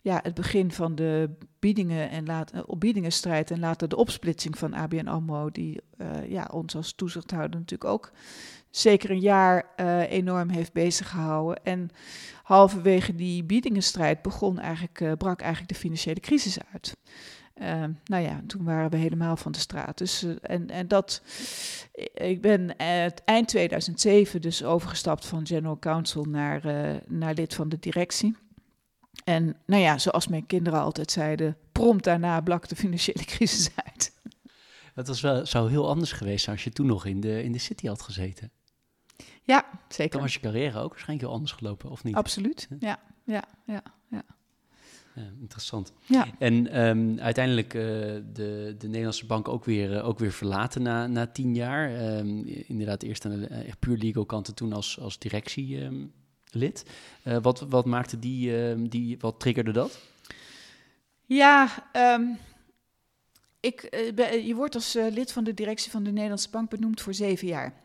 ja, het begin van de biedingen en later, opbiedingenstrijd en later de opsplitsing van ABN AMRO, die ja, ons als toezichthouder natuurlijk ook zeker een jaar enorm heeft bezig gehouden. En halverwege die biedingenstrijd begon eigenlijk, brak eigenlijk de financiële crisis uit. Uh, nou ja, toen waren we helemaal van de straat. Dus, uh, en, en dat, ik ben eind 2007 dus overgestapt van general counsel naar, naar lid van de directie. En nou ja, zoals mijn kinderen altijd zeiden, prompt daarna blak de financiële crisis uit. Het was wel, zou heel anders geweest zijn als je toen nog in de, in de city had gezeten. Ja, zeker. Dan was je carrière ook waarschijnlijk heel anders gelopen, of niet? Absoluut, ja, ja, ja, ja. Interessant. Ja. En um, uiteindelijk uh, de, de Nederlandse bank ook weer, uh, ook weer verlaten na, na tien jaar. Um, inderdaad, eerst aan de uh, puur legal kant en toen als, als directielid. Um, wat, wat maakte die, die, wat triggerde dat? Ja, ik, je wordt als lid van de directie van de Nederlandse bank benoemd voor zeven jaar.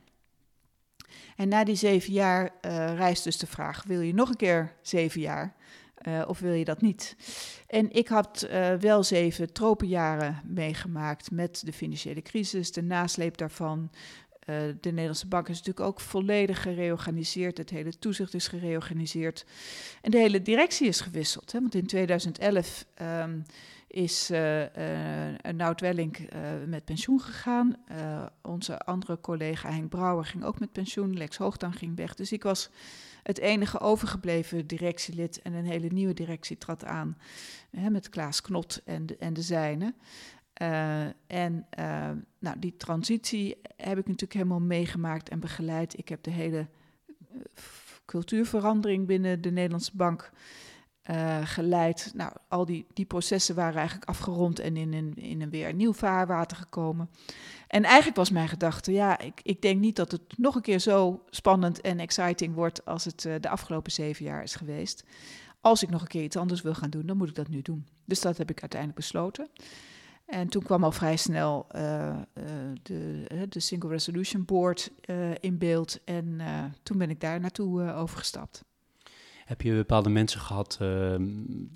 En na die zeven jaar rijst dus de vraag: wil je nog een keer zeven jaar? Uh, of wil je dat niet? En ik had uh, wel zeven tropenjaren meegemaakt met de financiële crisis, de nasleep daarvan. Uh, de Nederlandse bank is natuurlijk ook volledig gereorganiseerd. Het hele toezicht is gereorganiseerd. En de hele directie is gewisseld. Hè? Want in 2011 um, ehm, is uh, uh, Nout Welling uh, met pensioen gegaan. onze andere collega Henk Brouwer ging ook met pensioen. Lex Hoogdan ging weg. Dus ik was het enige overgebleven directielid en een hele nieuwe directie trad aan. Met Klaas Knot en de, en de zijne. En nou, die transitie heb ik natuurlijk helemaal meegemaakt en begeleid. Ik heb de hele cultuurverandering binnen de Nederlandse Bank geleid. Nou, al die, die processen waren eigenlijk afgerond en in een, in een weer nieuw vaarwater gekomen. En eigenlijk was mijn gedachte, ja, ik, ik denk niet dat het nog een keer zo spannend en exciting wordt als het uh, de afgelopen zeven jaar is geweest. Als ik nog een keer iets anders wil gaan doen, dan moet ik dat nu doen. Dus dat heb ik uiteindelijk besloten. En toen kwam al vrij snel uh, de, de, Single Resolution Board in beeld. En toen ben ik daar naartoe overgestapt. Heb je bepaalde mensen gehad, ehm,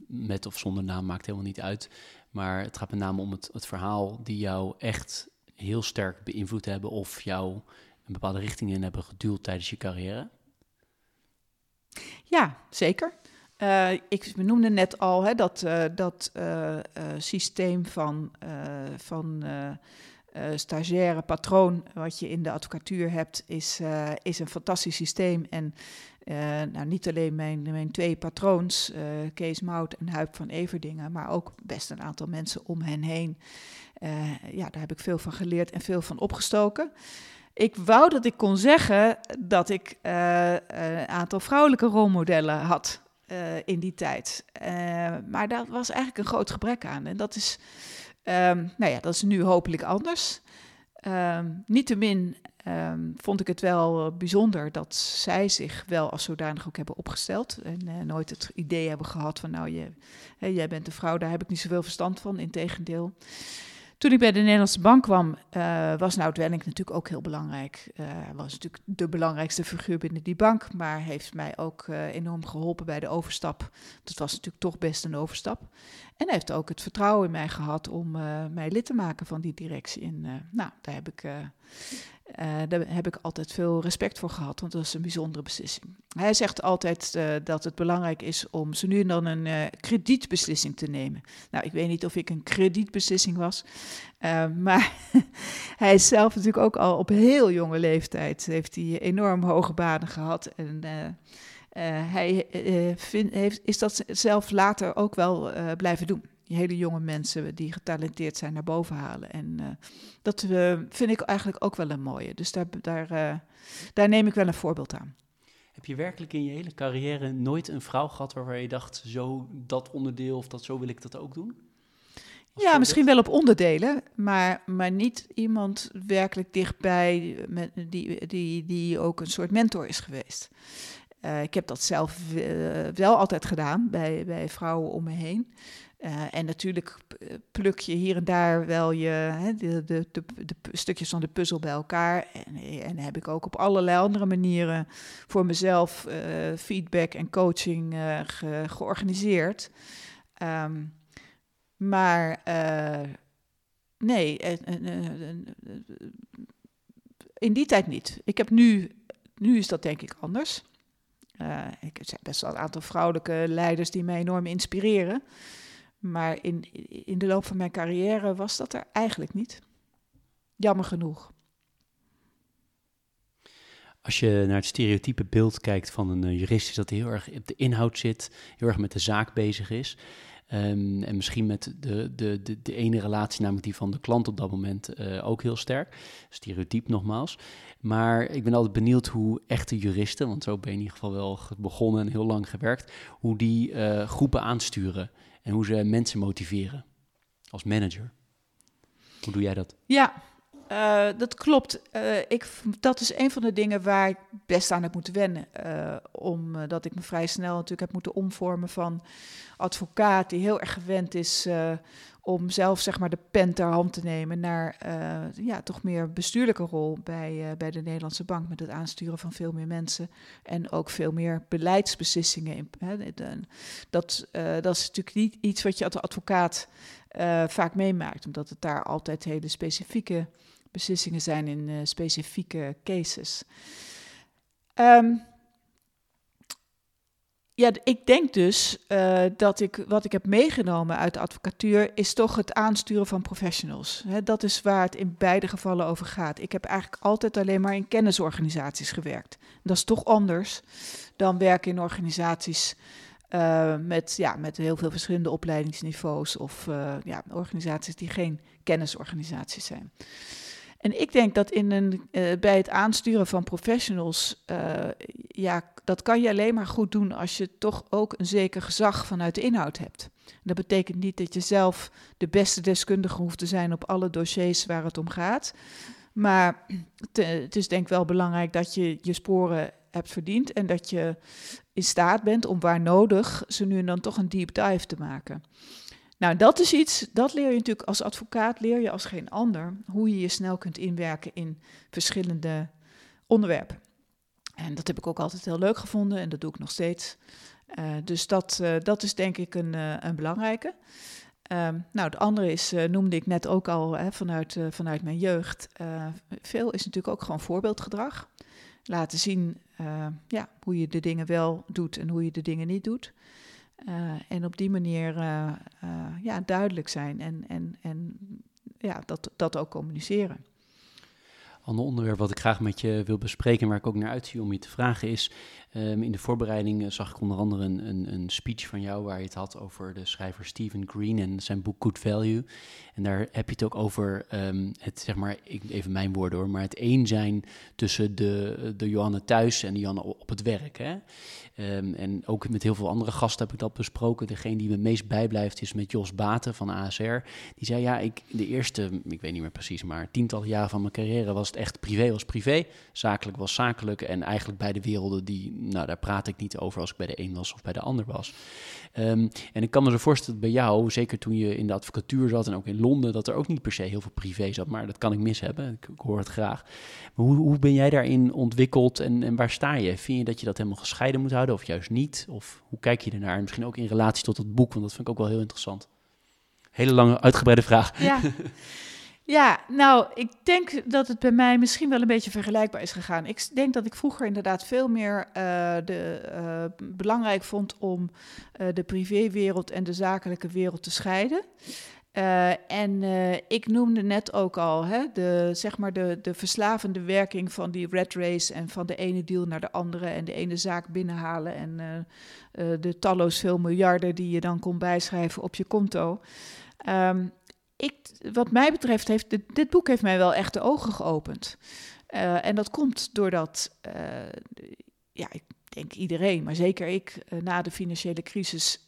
met of zonder naam, maakt helemaal niet uit. Maar het gaat met name om het, het verhaal die jou echt heel sterk beïnvloed hebben of jou een bepaalde richting in hebben geduwd tijdens je carrière? Ja, zeker. Uh, ik noemde net al hè, dat, uh, dat uh, systeem van, van stagiaire patroon wat je in de advocatuur hebt, is, is een fantastisch systeem. En nou, niet alleen mijn, twee patroons, Kees Mout en Huip van Everdingen, maar ook best een aantal mensen om hen heen. Uh, ja, daar heb ik veel van geleerd en veel van opgestoken. Ik wou dat ik kon zeggen dat ik uh, een aantal vrouwelijke rolmodellen had uh, in die tijd. maar daar was eigenlijk een groot gebrek aan. En dat is, um, nou ja, dat is nu hopelijk anders. Um, Niettemin um, vond ik het wel bijzonder dat zij zich wel als zodanig ook hebben opgesteld. En nooit het idee hebben gehad van, nou, je, hè, jij bent een vrouw, daar heb ik niet zoveel verstand van. Integendeel. Toen ik bij de Nederlandse Bank kwam, uh, was Nout Welling natuurlijk ook heel belangrijk. Hij was natuurlijk de belangrijkste figuur binnen die bank, maar heeft mij ook enorm geholpen bij de overstap. Dat was natuurlijk toch best een overstap. En hij heeft ook het vertrouwen in mij gehad om mij lid te maken van die directie. En nou, daar heb ik uh, daar heb ik altijd veel respect voor gehad, want dat is een bijzondere beslissing. Hij zegt altijd uh, dat het belangrijk is om zo nu en dan een uh, kredietbeslissing te nemen. Nou, ik weet niet of ik een kredietbeslissing was, maar hij is zelf natuurlijk ook al op heel jonge leeftijd heeft hij enorm hoge banen gehad en hij heeft, is dat zelf later ook wel blijven doen hele jonge mensen die getalenteerd zijn naar boven halen. En uh, dat uh, vind ik eigenlijk ook wel een mooie. Dus daar, daar, uh, daar neem ik wel een voorbeeld aan. Heb je werkelijk in je hele carrière nooit een vrouw gehad waarvan je dacht, zo dat onderdeel of dat zo wil ik dat ook doen? Als ja, misschien wel op onderdelen, maar, maar niet iemand werkelijk dichtbij met, die, die, die ook een soort mentor is geweest. ik heb dat zelf wel altijd gedaan bij, bij vrouwen om me heen. Uh, en natuurlijk pluk je hier en daar wel je, hè, de, de, de, stukjes van de puzzel bij elkaar. En, en heb ik ook op allerlei andere manieren voor mezelf uh, feedback en coaching ge, georganiseerd. Um, maar nee, in die tijd niet. Ik heb nu, nu is dat denk ik anders. ik heb best wel een aantal vrouwelijke leiders die mij enorm inspireren. Maar in, in de loop van mijn carrière was dat er eigenlijk niet. Jammer genoeg. Als je naar het stereotype beeld kijkt van een uh, jurist, is dat heel erg op de inhoud zit, heel erg met de zaak bezig is. Um, en misschien met de, de, de, de, ene relatie, namelijk die van de klant op dat moment, uh, ook heel sterk. Stereotyp nogmaals. Maar ik ben altijd benieuwd hoe echte juristen, want zo ben je in ieder geval wel begonnen en heel lang gewerkt, hoe die uh, groepen aansturen en hoe ze mensen motiveren als manager. Hoe doe jij dat? Ja, uh, dat klopt. Uh, ik, dat is een van de dingen waar ik best aan heb moeten wennen. Uh, omdat ik me vrij snel natuurlijk heb moeten omvormen van advocaat die heel erg gewend is om zelf zeg maar de pen ter hand te nemen naar uh, ja, toch meer bestuurlijke rol bij, uh, bij de Nederlandse Bank met het aansturen van veel meer mensen en ook veel meer beleidsbeslissingen. In, hè, dat, uh, dat is natuurlijk niet iets wat je als advocaat vaak meemaakt, omdat het daar altijd hele specifieke beslissingen zijn in specifieke cases. Um, ja, ik denk dus uh, dat ik wat ik heb meegenomen uit de advocatuur is toch het aansturen van professionals. Dat is waar het in beide gevallen over gaat. Ik heb eigenlijk altijd alleen maar in kennisorganisaties gewerkt. Dat is toch anders dan werken in organisaties uh, met, ja, met heel veel verschillende opleidingsniveaus of uh, ja, organisaties die geen kennisorganisaties zijn. En ik denk dat in een, uh, bij het aansturen van professionals, uh, ja, dat kan je alleen maar goed doen als je toch ook een zeker gezag vanuit de inhoud hebt. Dat betekent niet dat je zelf de beste deskundige hoeft te zijn op alle dossiers waar het om gaat. Maar het is denk ik wel belangrijk dat je je sporen hebt verdiend en dat je in staat bent om waar nodig ze nu en dan toch een deep dive te maken. Nou, dat is iets, dat leer je natuurlijk als advocaat, leer je als geen ander, hoe je je snel kunt inwerken in verschillende onderwerpen. En dat heb ik ook altijd heel leuk gevonden en dat doe ik nog steeds. Uh, dus dat, uh, dat is denk ik een, uh, een belangrijke. Um, nou, het andere is, noemde ik net ook al hè, vanuit, vanuit mijn jeugd. veel is natuurlijk ook gewoon voorbeeldgedrag. Laten zien ja, hoe je de dingen wel doet en hoe je de dingen niet doet. Uh, en op die manier uh, uh, ja, duidelijk zijn en, en, en ja, dat, dat ook communiceren. Ander onderwerp wat ik graag met je wil bespreken, en waar ik ook naar uitzie om je te vragen, is Um, in de voorbereiding uh, zag ik onder andere een, een, een, speech van jou waar je het had over de schrijver Stephen Green en zijn boek Good Value. En daar heb je het ook over um, het, zeg maar, ik, even mijn woorden hoor, maar het een zijn tussen de, de Johanne thuis en de Johanne op het werk. Hè? Um, en ook met heel veel andere gasten heb ik dat besproken. Degene die me meest bijblijft is met Jos Baten van ASR. Die zei, ja, ik, de eerste, ik weet niet meer precies, maar tientallen jaren van mijn carrière was het echt privé was privé, zakelijk was zakelijk. En eigenlijk beide werelden, die, nou, daar praat ik niet over als ik bij de een was of bij de ander was. Ehm, en ik kan me zo voorstellen bij jou, zeker toen je in de advocatuur zat en ook in Londen, dat er ook niet per se heel veel privé zat. Maar dat kan ik mis hebben. Ik, ik hoor het graag. Maar hoe, hoe ben jij daarin ontwikkeld en, en waar sta je? Vind je dat je dat helemaal gescheiden moet houden of juist niet? Of hoe kijk je ernaar? En misschien ook in relatie tot het boek, want dat vind ik ook wel heel interessant. Hele lange, uitgebreide vraag. Ja. Ja, nou, ik denk dat het bij mij misschien wel een beetje vergelijkbaar is gegaan. Ik denk dat ik vroeger inderdaad veel meer uh, de, uh, belangrijk vond om uh, de privéwereld en de zakelijke wereld te scheiden. en ik noemde net ook al hè, de, zeg maar de, de verslavende werking van die red race en van de ene deal naar de andere en de ene zaak binnenhalen en de talloos veel miljarden die je dan kon bijschrijven op je konto. Um, ik, wat mij betreft heeft dit, dit, boek heeft mij wel echt de ogen geopend. Uh, en dat komt doordat, uh, ja, ik denk iedereen, maar zeker ik, uh, na de financiële crisis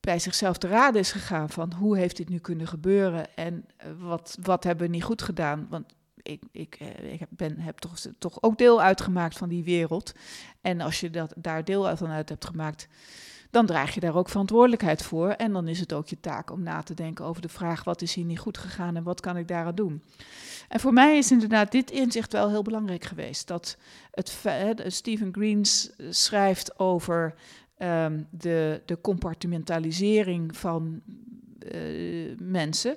bij zichzelf te raden is gegaan van hoe heeft dit nu kunnen gebeuren en wat, wat hebben we niet goed gedaan. Want ik, ik, ik ben, heb toch, toch ook deel uitgemaakt van die wereld. En als je dat, daar deel van uit hebt gemaakt, dan draag je daar ook verantwoordelijkheid voor. En dan is het ook je taak om na te denken over de vraag: wat is hier niet goed gegaan en wat kan ik daaraan doen? En voor mij is inderdaad dit inzicht wel heel belangrijk geweest. Dat het, Stephen Greens schrijft over um, de, de compartimentalisering van uh, mensen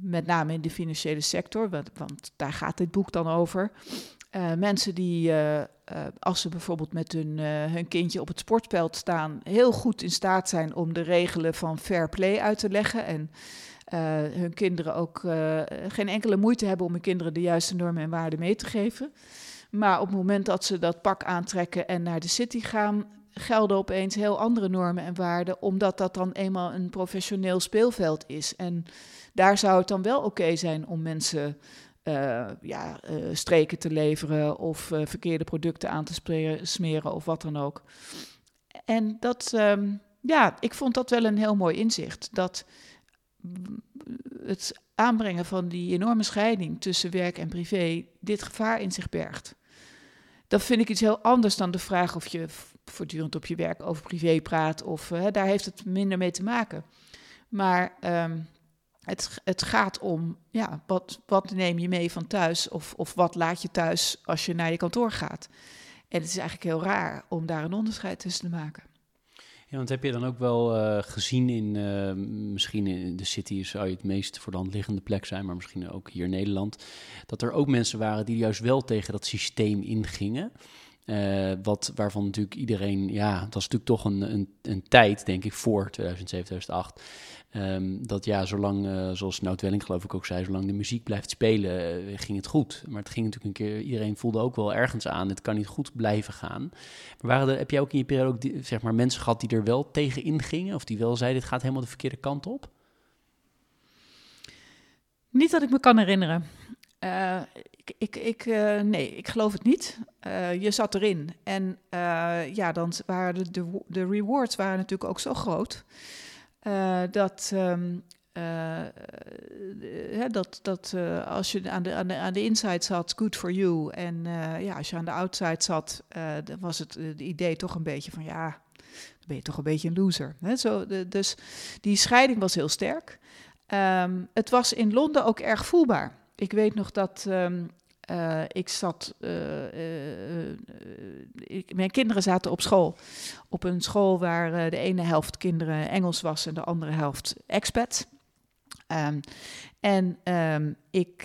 met name in de financiële sector, want, want, daar gaat dit boek dan over. Uh, mensen die, uh, als ze bijvoorbeeld met hun, hun kindje op het sportveld staan, heel goed in staat zijn om de regelen van fair play uit te leggen. En hun kinderen ook geen enkele moeite hebben om hun kinderen de juiste normen en waarden mee te geven. Maar op het moment dat ze dat pak aantrekken en naar de city gaan, gelden opeens heel andere normen en waarden, omdat dat dan eenmaal een professioneel speelveld is. En daar zou het dan wel oké zijn om mensen uh, ja, uh, streken te leveren of uh, verkeerde producten aan te smeren, of wat dan ook. En dat, um, ja, ik vond dat wel een heel mooi inzicht. Dat het aanbrengen van die enorme scheiding tussen werk en privé dit gevaar in zich bergt. Dat vind ik iets heel anders dan de vraag of je voortdurend op je werk over privé praat. Of daar heeft het minder mee te maken. Maar um, het, het gaat om, ja, wat, wat neem je mee van thuis of, of wat laat je thuis als je naar je kantoor gaat. En het is eigenlijk heel raar om daar een onderscheid tussen te maken. Ja, want heb je dan ook wel uh, gezien in, uh, misschien in de city zou je het meest voor de hand liggende plek zijn, maar misschien ook hier in Nederland, dat er ook mensen waren die juist wel tegen dat systeem ingingen. Uh, wat, waarvan natuurlijk iedereen, ja, dat is natuurlijk toch een, een, een tijd, denk ik, voor 2007, 2008. Um, dat ja, zolang, uh, zoals Nout Welling geloof ik ook zei, zolang de muziek blijft spelen, uh, ging het goed. Maar het ging natuurlijk een keer, iedereen voelde ook wel ergens aan, het kan niet goed blijven gaan. Maar waren er, heb jij ook in je periode ook zeg maar, mensen gehad die er wel tegen ingingen? Of die wel zeiden, dit gaat helemaal de verkeerde kant op? Niet dat ik me kan herinneren. Uh, ik, ik, nee, ik geloof het niet. Je zat erin. En ja, dan waren de, de, de, rewards waren natuurlijk ook zo groot. Dat, um, dat, dat als je aan de, aan, de, aan de inside zat, good for you. En ja, als je aan de outside zat, dan was het het idee toch een beetje van ja, dan ben je toch een beetje een loser. Hè? Zo, dus die scheiding was heel sterk. Um, het was in Londen ook erg voelbaar. Ik weet nog dat um, uh, ik zat. Uh, uh, ik, mijn kinderen zaten op school. Op een school waar de ene helft kinderen Engels was en de andere helft expat. Um, en um, ik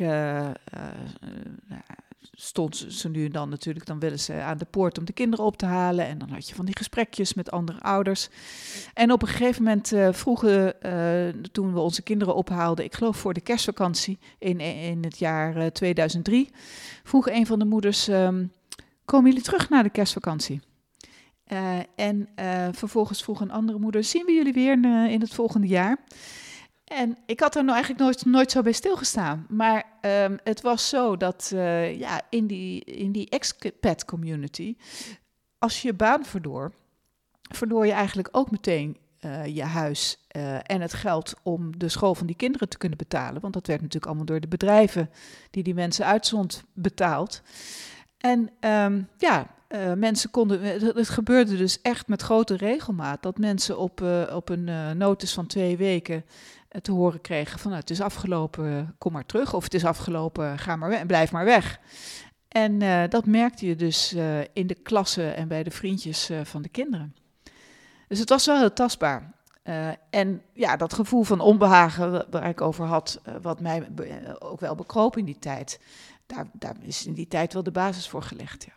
stond ze nu en dan natuurlijk, dan willen ze aan de poort om de kinderen op te halen. En dan had je van die gesprekjes met andere ouders. En op een gegeven moment uh, vroegen, uh, toen we onze kinderen ophaalden, ik geloof voor de kerstvakantie in, in het jaar uh, eh, 2003, vroeg een van de moeders, um, komen jullie terug naar de kerstvakantie? en vervolgens vroeg een andere moeder, zien we jullie weer in het volgende jaar? En ik had er nou eigenlijk nooit, nooit zo bij stilgestaan. Maar um, het was zo dat uh, ja, in die, in die expat community, als je je baan verloor, verloor je eigenlijk ook meteen je huis en het geld om de school van die kinderen te kunnen betalen. Want dat werd natuurlijk allemaal door de bedrijven die die mensen uitzond betaald. En ehm, ja, mensen konden. Het, gebeurde dus echt met grote regelmaat dat mensen op, op een notus van twee weken te horen kregen van nou, het is afgelopen, kom maar terug. Of het is afgelopen, ga maar weg, blijf maar weg. En uh, dat merkte je dus uh, in de klassen en bij de vriendjes uh, van de kinderen. Dus het was wel heel tastbaar. en ja, dat gevoel van onbehagen waar ik over had, wat mij ook wel bekroop in die tijd, daar, daar, is in die tijd wel de basis voor gelegd. Ja.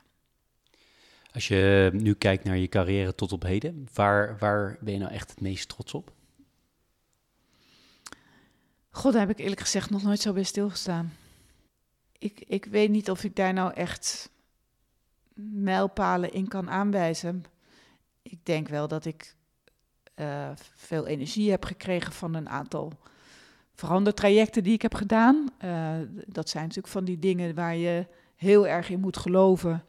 Als je nu kijkt naar je carrière tot op heden, waar, waar ben je nou echt het meest trots op? God, daar heb ik eerlijk gezegd nog nooit zo bij stilgestaan. Ik, ik weet niet of ik daar nou echt mijlpalen in kan aanwijzen. Ik denk wel dat ik uh, veel energie heb gekregen van een aantal verandertrajecten die ik heb gedaan. Uh, dat zijn natuurlijk van die dingen waar je heel erg in moet geloven.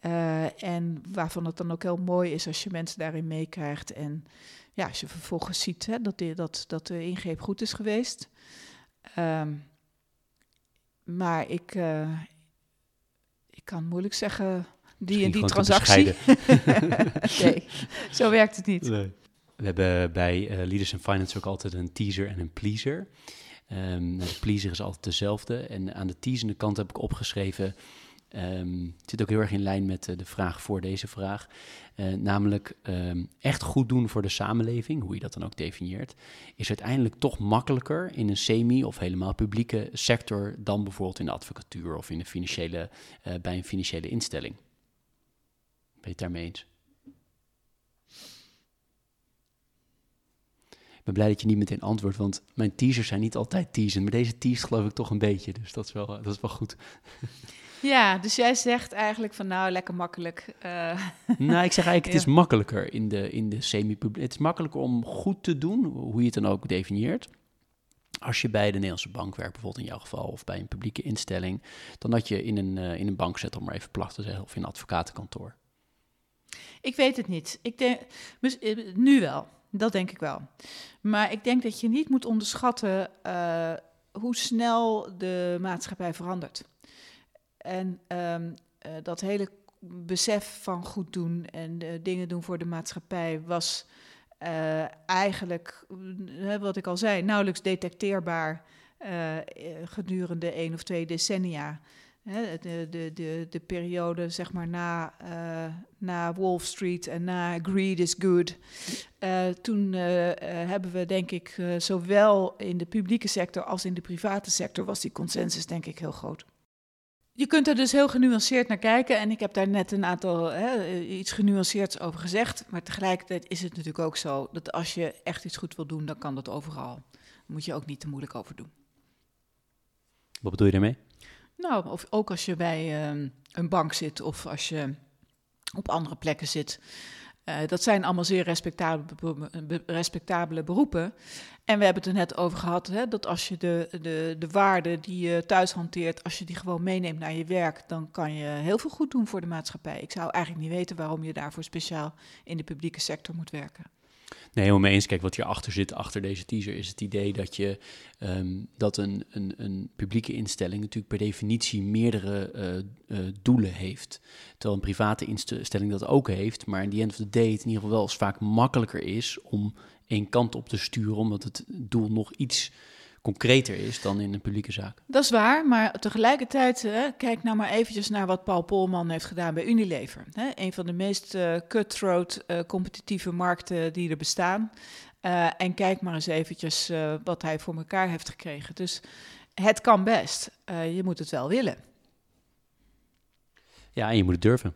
Uh, en waarvan het dan ook heel mooi is als je mensen daarin meekrijgt. En ja, als je vervolgens ziet hè, dat, dat, dat de ingreep goed is geweest. Um, maar ik, uh, ik kan moeilijk zeggen die en die transactie. nee, zo werkt het niet. Nee. We hebben bij uh, Leaders in Finance ook altijd een teaser en een pleaser. Um, de pleaser is altijd dezelfde. En aan de teasende kant heb ik opgeschreven Het zit ook heel erg in lijn met uh, de vraag voor deze vraag. Uh, namelijk um, echt goed doen voor de samenleving, hoe je dat dan ook definieert, is uiteindelijk toch makkelijker in een semi- of helemaal publieke sector dan bijvoorbeeld in de advocatuur of in de financiële, uh, bij een financiële instelling. Ben je het daarmee eens? Ik ben blij dat je niet meteen antwoordt, want mijn teasers zijn niet altijd teasen, maar deze teast geloof ik toch een beetje, dus dat is wel, dat is wel goed. Ja, dus jij zegt eigenlijk van nou, lekker makkelijk. Uh, nou, ik zeg eigenlijk, het is makkelijker in de, in de semi-publiek. Het is makkelijker om goed te doen, hoe je het dan ook definieert. Als je bij de Nederlandse bank werkt, bijvoorbeeld in jouw geval, of bij een publieke instelling, dan dat je in een, uh, in een bank zet, om maar even plat te zeggen, of in een advocatenkantoor. Ik weet het niet. Ik denk, eh, nu wel, dat denk ik wel. Maar ik denk dat je niet moet onderschatten uh, hoe snel de maatschappij verandert. En um, uh, dat hele besef van goed doen en dingen doen voor de maatschappij was uh, eigenlijk, wat ik al zei, nauwelijks detecteerbaar gedurende één of twee decennia. De, de, de, de periode zeg maar na, na Wall Street en na Greed is Good. toen hebben we denk ik zowel in de publieke sector als in de private sector was die consensus denk ik heel groot. Je kunt er dus heel genuanceerd naar kijken. En ik heb daar net een aantal hè, iets genuanceerds over gezegd. Maar tegelijkertijd is het natuurlijk ook zo dat als je echt iets goed wil doen, dan kan dat overal. Daar moet je ook niet te moeilijk over doen. Wat bedoel je daarmee? Nou, of ook als je bij um, een bank zit of als je op andere plekken zit. Uh, dat zijn allemaal zeer respectabele, respectabele beroepen. En we hebben het er net over gehad, hè, dat als je de, de, de waarden die je thuis hanteert, als je die gewoon meeneemt naar je werk, dan kan je heel veel goed doen voor de maatschappij. Ik zou eigenlijk niet weten waarom je daarvoor speciaal in de publieke sector moet werken. Nee, helemaal mee eens. Kijk, wat hierachter zit, achter deze teaser, is het idee dat je um, dat een, een, een, publieke instelling natuurlijk per definitie meerdere uh, uh, doelen heeft. Terwijl een private instelling dat ook heeft, maar in die end of the day het in ieder geval wel vaak makkelijker is om één kant op te sturen, omdat het doel nog iets concreter is dan in een publieke zaak. Dat is waar, maar tegelijkertijd, hè, kijk nou maar eventjes naar wat Paul Polman heeft gedaan bij Unilever. Hè, een van de meest uh, cutthroat uh, competitieve markten die er bestaan. Uh, en kijk maar eens eventjes wat hij voor elkaar heeft gekregen. Dus het kan best. je moet het wel willen. Ja, en je moet het durven.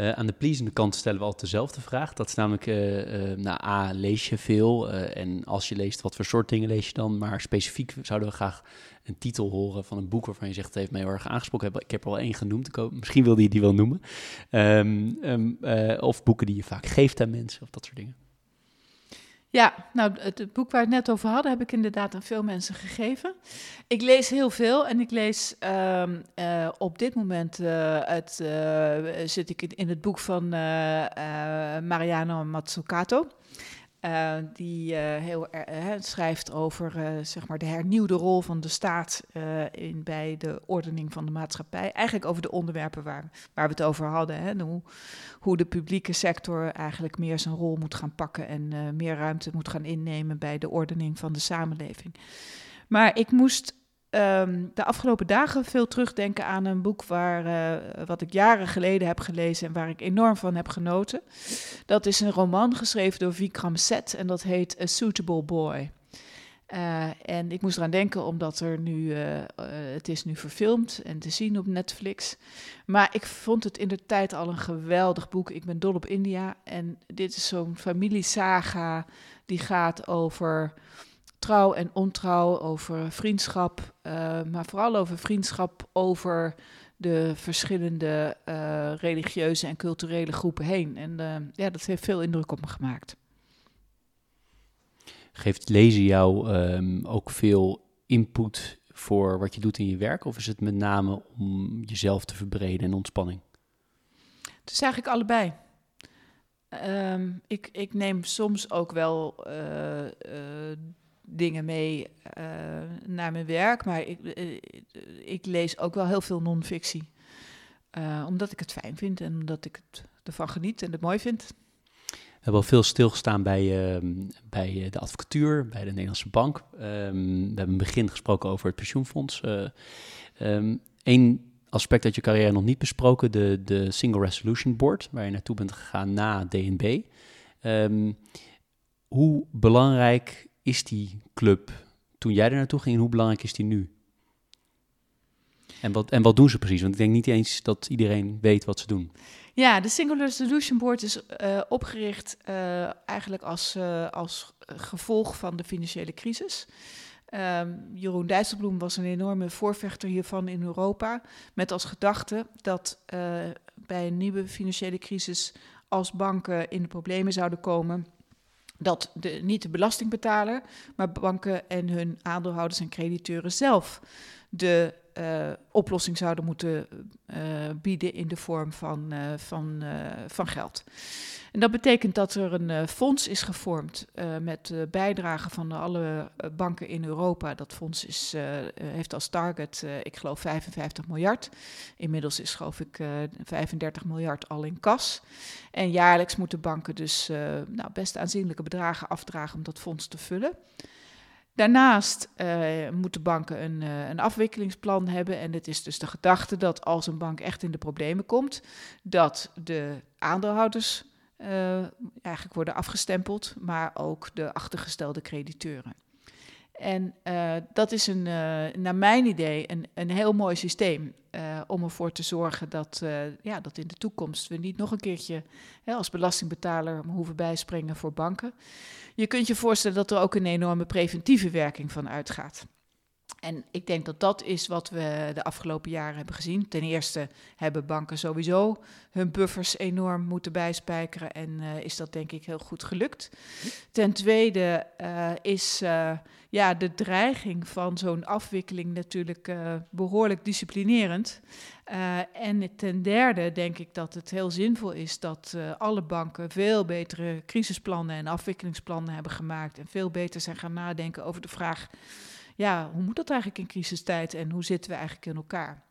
Uh, aan de pleasende kant stellen we altijd dezelfde vraag. Dat is namelijk, uh, nou A, lees je veel? en als je leest, wat voor soort dingen lees je dan? Maar specifiek zouden we graag een titel horen van een boek waarvan je zegt, het heeft mij heel erg aangesproken. Ik heb er al één genoemd, misschien wilde je die wel noemen. Um, um, of boeken die je vaak geeft aan mensen, of dat soort dingen. Ja, nou, het, boek waar we het net over hadden, heb ik inderdaad aan veel mensen gegeven. Ik lees heel veel en ik lees ehm, eh, op dit moment uh, zit ik in het boek van Mariano Mazzucato. Uh, die uh, heel uh, schrijft over zeg maar de hernieuwde rol van de staat in, bij de ordening van de maatschappij. Eigenlijk over de onderwerpen waar, waar we het over hadden. Hè? Hoe, hoe de publieke sector eigenlijk meer zijn rol moet gaan pakken en meer ruimte moet gaan innemen bij de ordening van de samenleving. Maar ik moest Ehm, de afgelopen dagen veel terugdenken aan een boek waar, uh, wat ik jaren geleden heb gelezen en waar ik enorm van heb genoten. Dat is een roman geschreven door Vikram Seth en dat heet A Suitable Boy. Uh, en ik moest eraan denken omdat er nu, uh, het is nu verfilmd en te zien op Netflix. Maar ik vond het in de tijd al een geweldig boek. Ik ben dol op India en dit is zo'n familiesaga die gaat over trouw en ontrouw, over vriendschap, uh, maar vooral over vriendschap over de verschillende uh, religieuze en culturele groepen heen. En uh, ja, dat heeft veel indruk op me gemaakt. Geeft lezen jou um, ook veel input voor wat je doet in je werk? Of is het met name om jezelf te verbreden en ontspanning? Het is eigenlijk allebei. Um, ik, ik neem soms ook wel dingen mee uh, naar mijn werk. Maar ik, uh, ik, lees ook wel heel veel non-fictie. Uh, omdat ik het fijn vind en omdat ik het ervan geniet en het mooi vind. We hebben al veel stilgestaan bij, ehm, bij de advocatuur, bij de Nederlandse Bank. Um, we hebben in het begin gesproken over het pensioenfonds. Eén aspect uit je carrière nog niet besproken, de, de Single Resolution Board, waar je naartoe bent gegaan na DNB. hoe belangrijk is die club toen jij er naartoe ging en hoe belangrijk is die nu? En wat, en wat doen ze precies? Want ik denk niet eens dat iedereen weet wat ze doen. Ja, de Single Resolution Board is uh, opgericht uh, eigenlijk als, uh, als gevolg van de financiële crisis. Um, Jeroen Dijsselbloem was een enorme voorvechter hiervan in Europa. Met als gedachte dat bij een nieuwe financiële crisis, als banken in de problemen zouden komen, dat de, niet de belastingbetaler, maar banken en hun aandeelhouders en crediteuren zelf de uh, oplossing zouden moeten uh, bieden in de vorm van, uh, van, van geld. En dat betekent dat er een fonds is gevormd met bijdragen van alle banken in Europa. Dat fonds is, heeft als target, ik geloof, 55 miljard. Inmiddels is, geloof ik, 35 miljard al in kas. En jaarlijks moeten banken dus nou, best aanzienlijke bedragen afdragen om dat fonds te vullen. Daarnaast moeten banken een, een afwikkelingsplan hebben. En het is dus de gedachte dat als een bank echt in de problemen komt, dat de aandeelhouders eigenlijk worden afgestempeld, maar ook de achtergestelde crediteuren. En dat is een, naar mijn idee een, een heel mooi systeem om ervoor te zorgen dat, ja, dat in de toekomst we niet nog een keertje hè, als belastingbetaler hoeven bijspringen voor banken. Je kunt je voorstellen dat er ook een enorme preventieve werking van uitgaat. En ik denk dat dat is wat we de afgelopen jaren hebben gezien. Ten eerste hebben banken sowieso hun buffers enorm moeten bijspijkeren en uh, is dat denk ik heel goed gelukt. Ten tweede uh, is uh, ja, de dreiging van zo'n afwikkeling natuurlijk behoorlijk disciplinerend. en ten derde denk ik dat het heel zinvol is dat alle banken veel betere crisisplannen en afwikkelingsplannen hebben gemaakt en veel beter zijn gaan nadenken over de vraag ja, hoe moet dat eigenlijk in crisistijd en hoe zitten we eigenlijk in elkaar?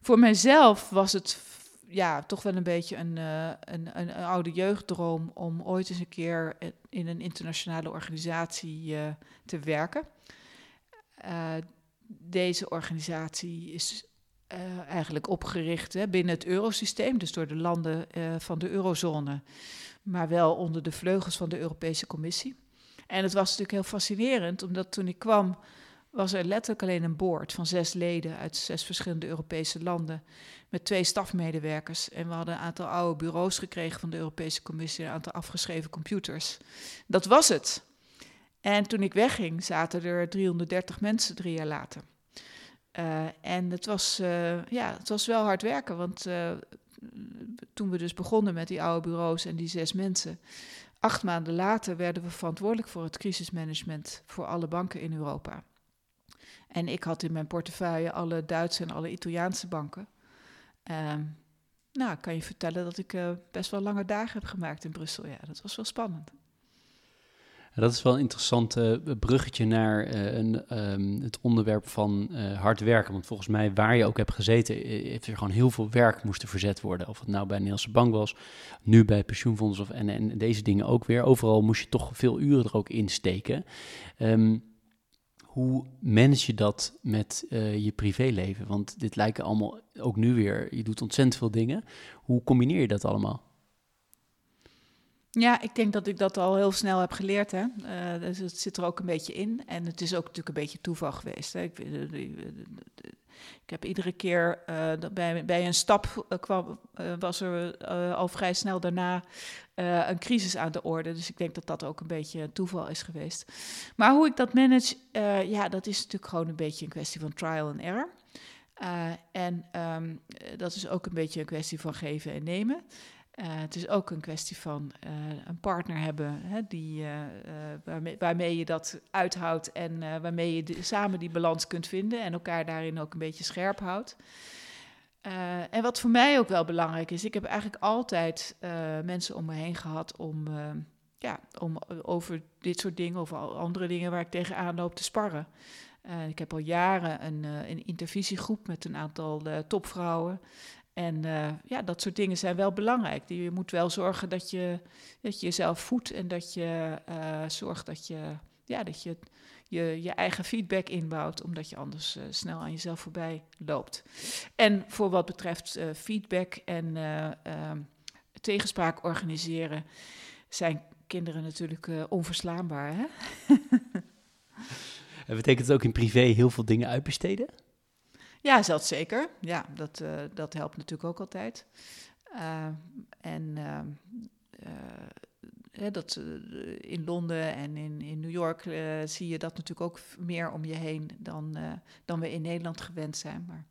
Voor mijzelf was het ja, toch wel een beetje een, uh, een, een, een, oude jeugddroom om ooit eens een keer in een internationale organisatie uh, te werken. Uh, deze organisatie is eigenlijk opgericht hè, binnen het eurosysteem, dus door de landen van de eurozone, maar wel onder de vleugels van de Europese Commissie. En het was natuurlijk heel fascinerend, omdat toen ik kwam, was er letterlijk alleen een board van zes leden uit zes verschillende Europese landen. Met twee stafmedewerkers. En we hadden een aantal oude bureaus gekregen van de Europese Commissie, een aantal afgeschreven computers. Dat was het. En toen ik wegging, zaten er 330 mensen drie jaar later. Uh, en het was, uh, ja, het was wel hard werken, want uh, toen we dus begonnen met die oude bureaus en die zes mensen, acht maanden later werden we verantwoordelijk voor het crisismanagement voor alle banken in Europa. En ik had in mijn portefeuille alle Duitse en alle Italiaanse banken. Ehm, nou, kan je vertellen dat ik uh, best wel lange dagen heb gemaakt in Brussel. Ja, dat was wel spannend. Dat is wel een interessant uh, bruggetje naar uh, een, um, het onderwerp van hard werken. Want volgens mij, waar je ook hebt gezeten, heeft er gewoon heel veel werk moesten verzet worden. Of het nou bij Nederlandse Bank was, nu bij pensioenfonds of, en, deze dingen ook weer. Overal moest je toch veel uren er ook in steken. Um, hoe manage je dat met je privéleven? Want dit lijken allemaal ook nu weer, je doet ontzettend veel dingen. Hoe combineer je dat allemaal? Ja, ik denk dat ik dat al heel snel heb geleerd. Hè. Uh, dus het zit er ook een beetje in. En het is ook natuurlijk een beetje toeval geweest. Hè. Ik, ik, heb iedere keer uh, bij, bij een stap uh, kwam, was er al vrij snel daarna een crisis aan de orde. Dus ik denk dat dat ook een beetje toeval is geweest. Maar hoe ik dat manage, ja, dat is natuurlijk gewoon een beetje een kwestie van trial and error. en um, dat is ook een beetje een kwestie van geven en nemen. Uh, het is ook een kwestie van uh, een partner hebben hè, die, uh, waarmee, waarmee, je dat uithoudt en waarmee je samen die balans kunt vinden en elkaar daarin ook een beetje scherp houdt. en wat voor mij ook wel belangrijk is, ik heb eigenlijk altijd mensen om me heen gehad om, ja, om over dit soort dingen, over andere dingen waar ik tegenaan loop, te sparren. ik heb al jaren een, een intervisiegroep met een aantal topvrouwen. En uh, ja, dat soort dingen zijn wel belangrijk. Je moet wel zorgen dat je, dat je jezelf voedt en dat je uh, zorgt dat je, ja, dat je, je je eigen feedback inbouwt, omdat je anders uh, snel aan jezelf voorbij loopt. En voor wat betreft feedback en ehm, tegenspraak organiseren, zijn kinderen natuurlijk onverslaanbaar. Hè? en betekent het ook in privé heel veel dingen uitbesteden? Ja, zelfs zeker. Ja, dat, uh, dat helpt natuurlijk ook altijd. Uh, en uh, dat, in Londen en in, in New York zie je dat natuurlijk ook meer om je heen dan, dan we in Nederland gewend zijn. Maar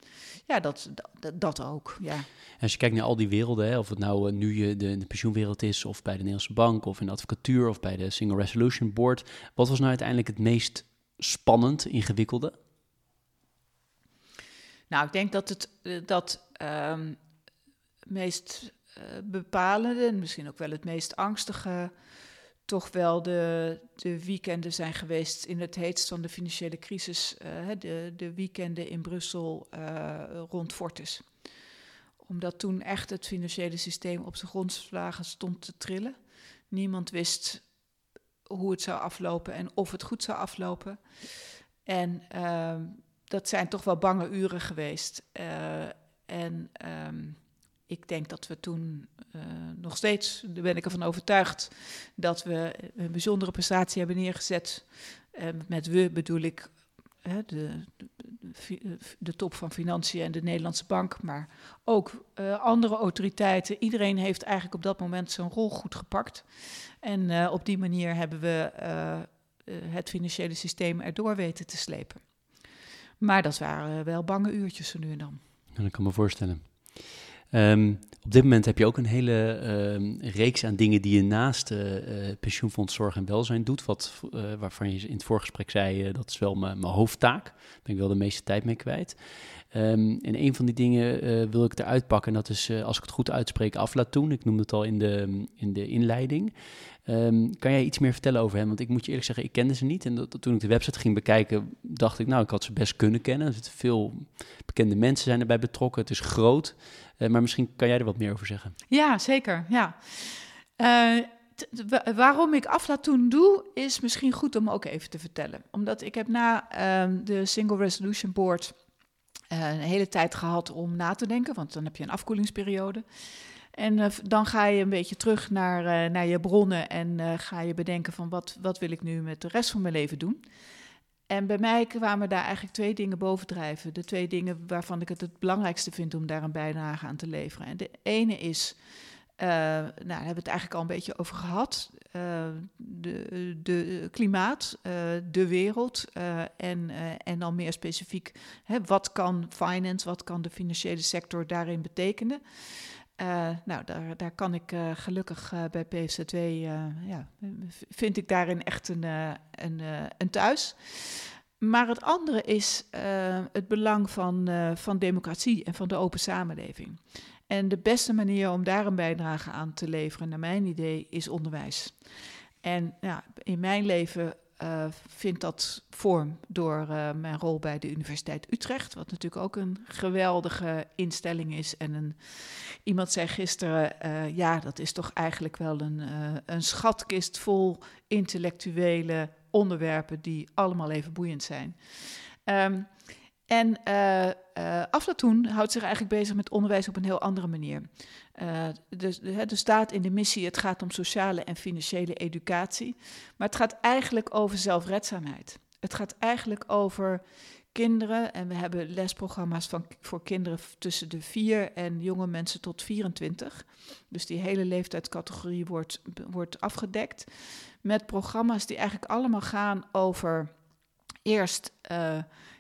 ja, dat, dat, ook. Ja. Als je kijkt naar al die werelden, hè, of het nou nu je de, de pensioenwereld is, of bij de Nederlandse Bank, of in de advocatuur, of bij de Single Resolution Board, wat was nou uiteindelijk het meest spannend, ingewikkelde? Nou, ik denk dat het eh, dat um, meest uh, bepalende en misschien ook wel het meest angstige toch wel de, de weekenden zijn geweest in het heetst van de financiële crisis. Uh, de, de weekenden in Brussel rond Fortis. Omdat toen echt het financiële systeem op zijn grondslagen stond te trillen. Niemand wist hoe het zou aflopen en of het goed zou aflopen. En uh, dat zijn toch wel bange uren geweest. Uh, en um, ik denk dat we toen uh, nog steeds, daar ben ik ervan overtuigd, dat we een bijzondere prestatie hebben neergezet. Uh, met we bedoel ik de, de, de, top van Financiën en de Nederlandse Bank, maar ook andere autoriteiten. Iedereen heeft eigenlijk op dat moment zijn rol goed gepakt. En op die manier hebben we het financiële systeem erdoor weten te slepen. Maar dat waren wel bange uurtjes zo nu en dan. Ja, dat kan me voorstellen. Um, op dit moment heb je ook een hele um, reeks aan dingen die je naast uh, pensioenfonds zorg en welzijn doet. Wat, uh, waarvan je in het voorgesprek zei, dat is wel mijn hoofdtaak. Daar ben ik wel de meeste tijd mee kwijt. Um, en een van die dingen wil ik eruit pakken. En dat is, als ik het goed uitspreek, Aflatoon. Ik noemde het al in de, in de inleiding. Um, kan jij iets meer vertellen over hem? Want ik moet je eerlijk zeggen, ik kende ze niet. En dat, toen ik de website ging bekijken, dacht ik, nou, ik had ze best kunnen kennen. Er veel bekende mensen zijn erbij betrokken. Het is groot. Uh, maar misschien kan jij er wat meer over zeggen. Ja, zeker. Ja. waarom ik Aflatoon doe, is misschien goed om ook even te vertellen. Omdat ik heb na um, de Single Resolution Board uh, een hele tijd gehad om na te denken, want dan heb je een afkoelingsperiode. En uh, dan ga je een beetje terug naar, uh, naar je bronnen en ga je bedenken van wat, wat wil ik nu met de rest van mijn leven doen. En bij mij kwamen daar eigenlijk twee dingen bovendrijven. De twee dingen waarvan ik het het belangrijkste vind om daar een bijdrage aan te leveren. En de ene is nou, daar hebben we het eigenlijk al een beetje over gehad. De, de klimaat, de wereld en, en dan meer specifiek, hè, wat kan finance, wat kan de financiële sector daarin betekenen? Nou, daar, daar kan ik gelukkig bij PFZW, ja, vind ik daarin echt een, een, een thuis. Maar het andere is het belang van, van democratie en van de open samenleving. En de beste manier om daar een bijdrage aan te leveren, naar mijn idee, is onderwijs. En ja, in mijn leven uh, vindt dat vorm door uh, mijn rol bij de Universiteit Utrecht, wat natuurlijk ook een geweldige instelling is. En een, iemand zei gisteren, uh, ja, dat is toch eigenlijk wel een, een schatkist vol intellectuele onderwerpen die allemaal even boeiend zijn. Um, en uh, uh, Aflatoon houdt zich eigenlijk bezig met onderwijs op een heel andere manier. Uh, dus, er staat in de missie, het gaat om sociale en financiële educatie. Maar het gaat eigenlijk over zelfredzaamheid. Het gaat eigenlijk over kinderen. En we hebben lesprogramma's van, voor kinderen tussen de 4 en jonge mensen tot 24. Dus die hele leeftijdscategorie wordt, wordt afgedekt. Met programma's die eigenlijk allemaal gaan over eerst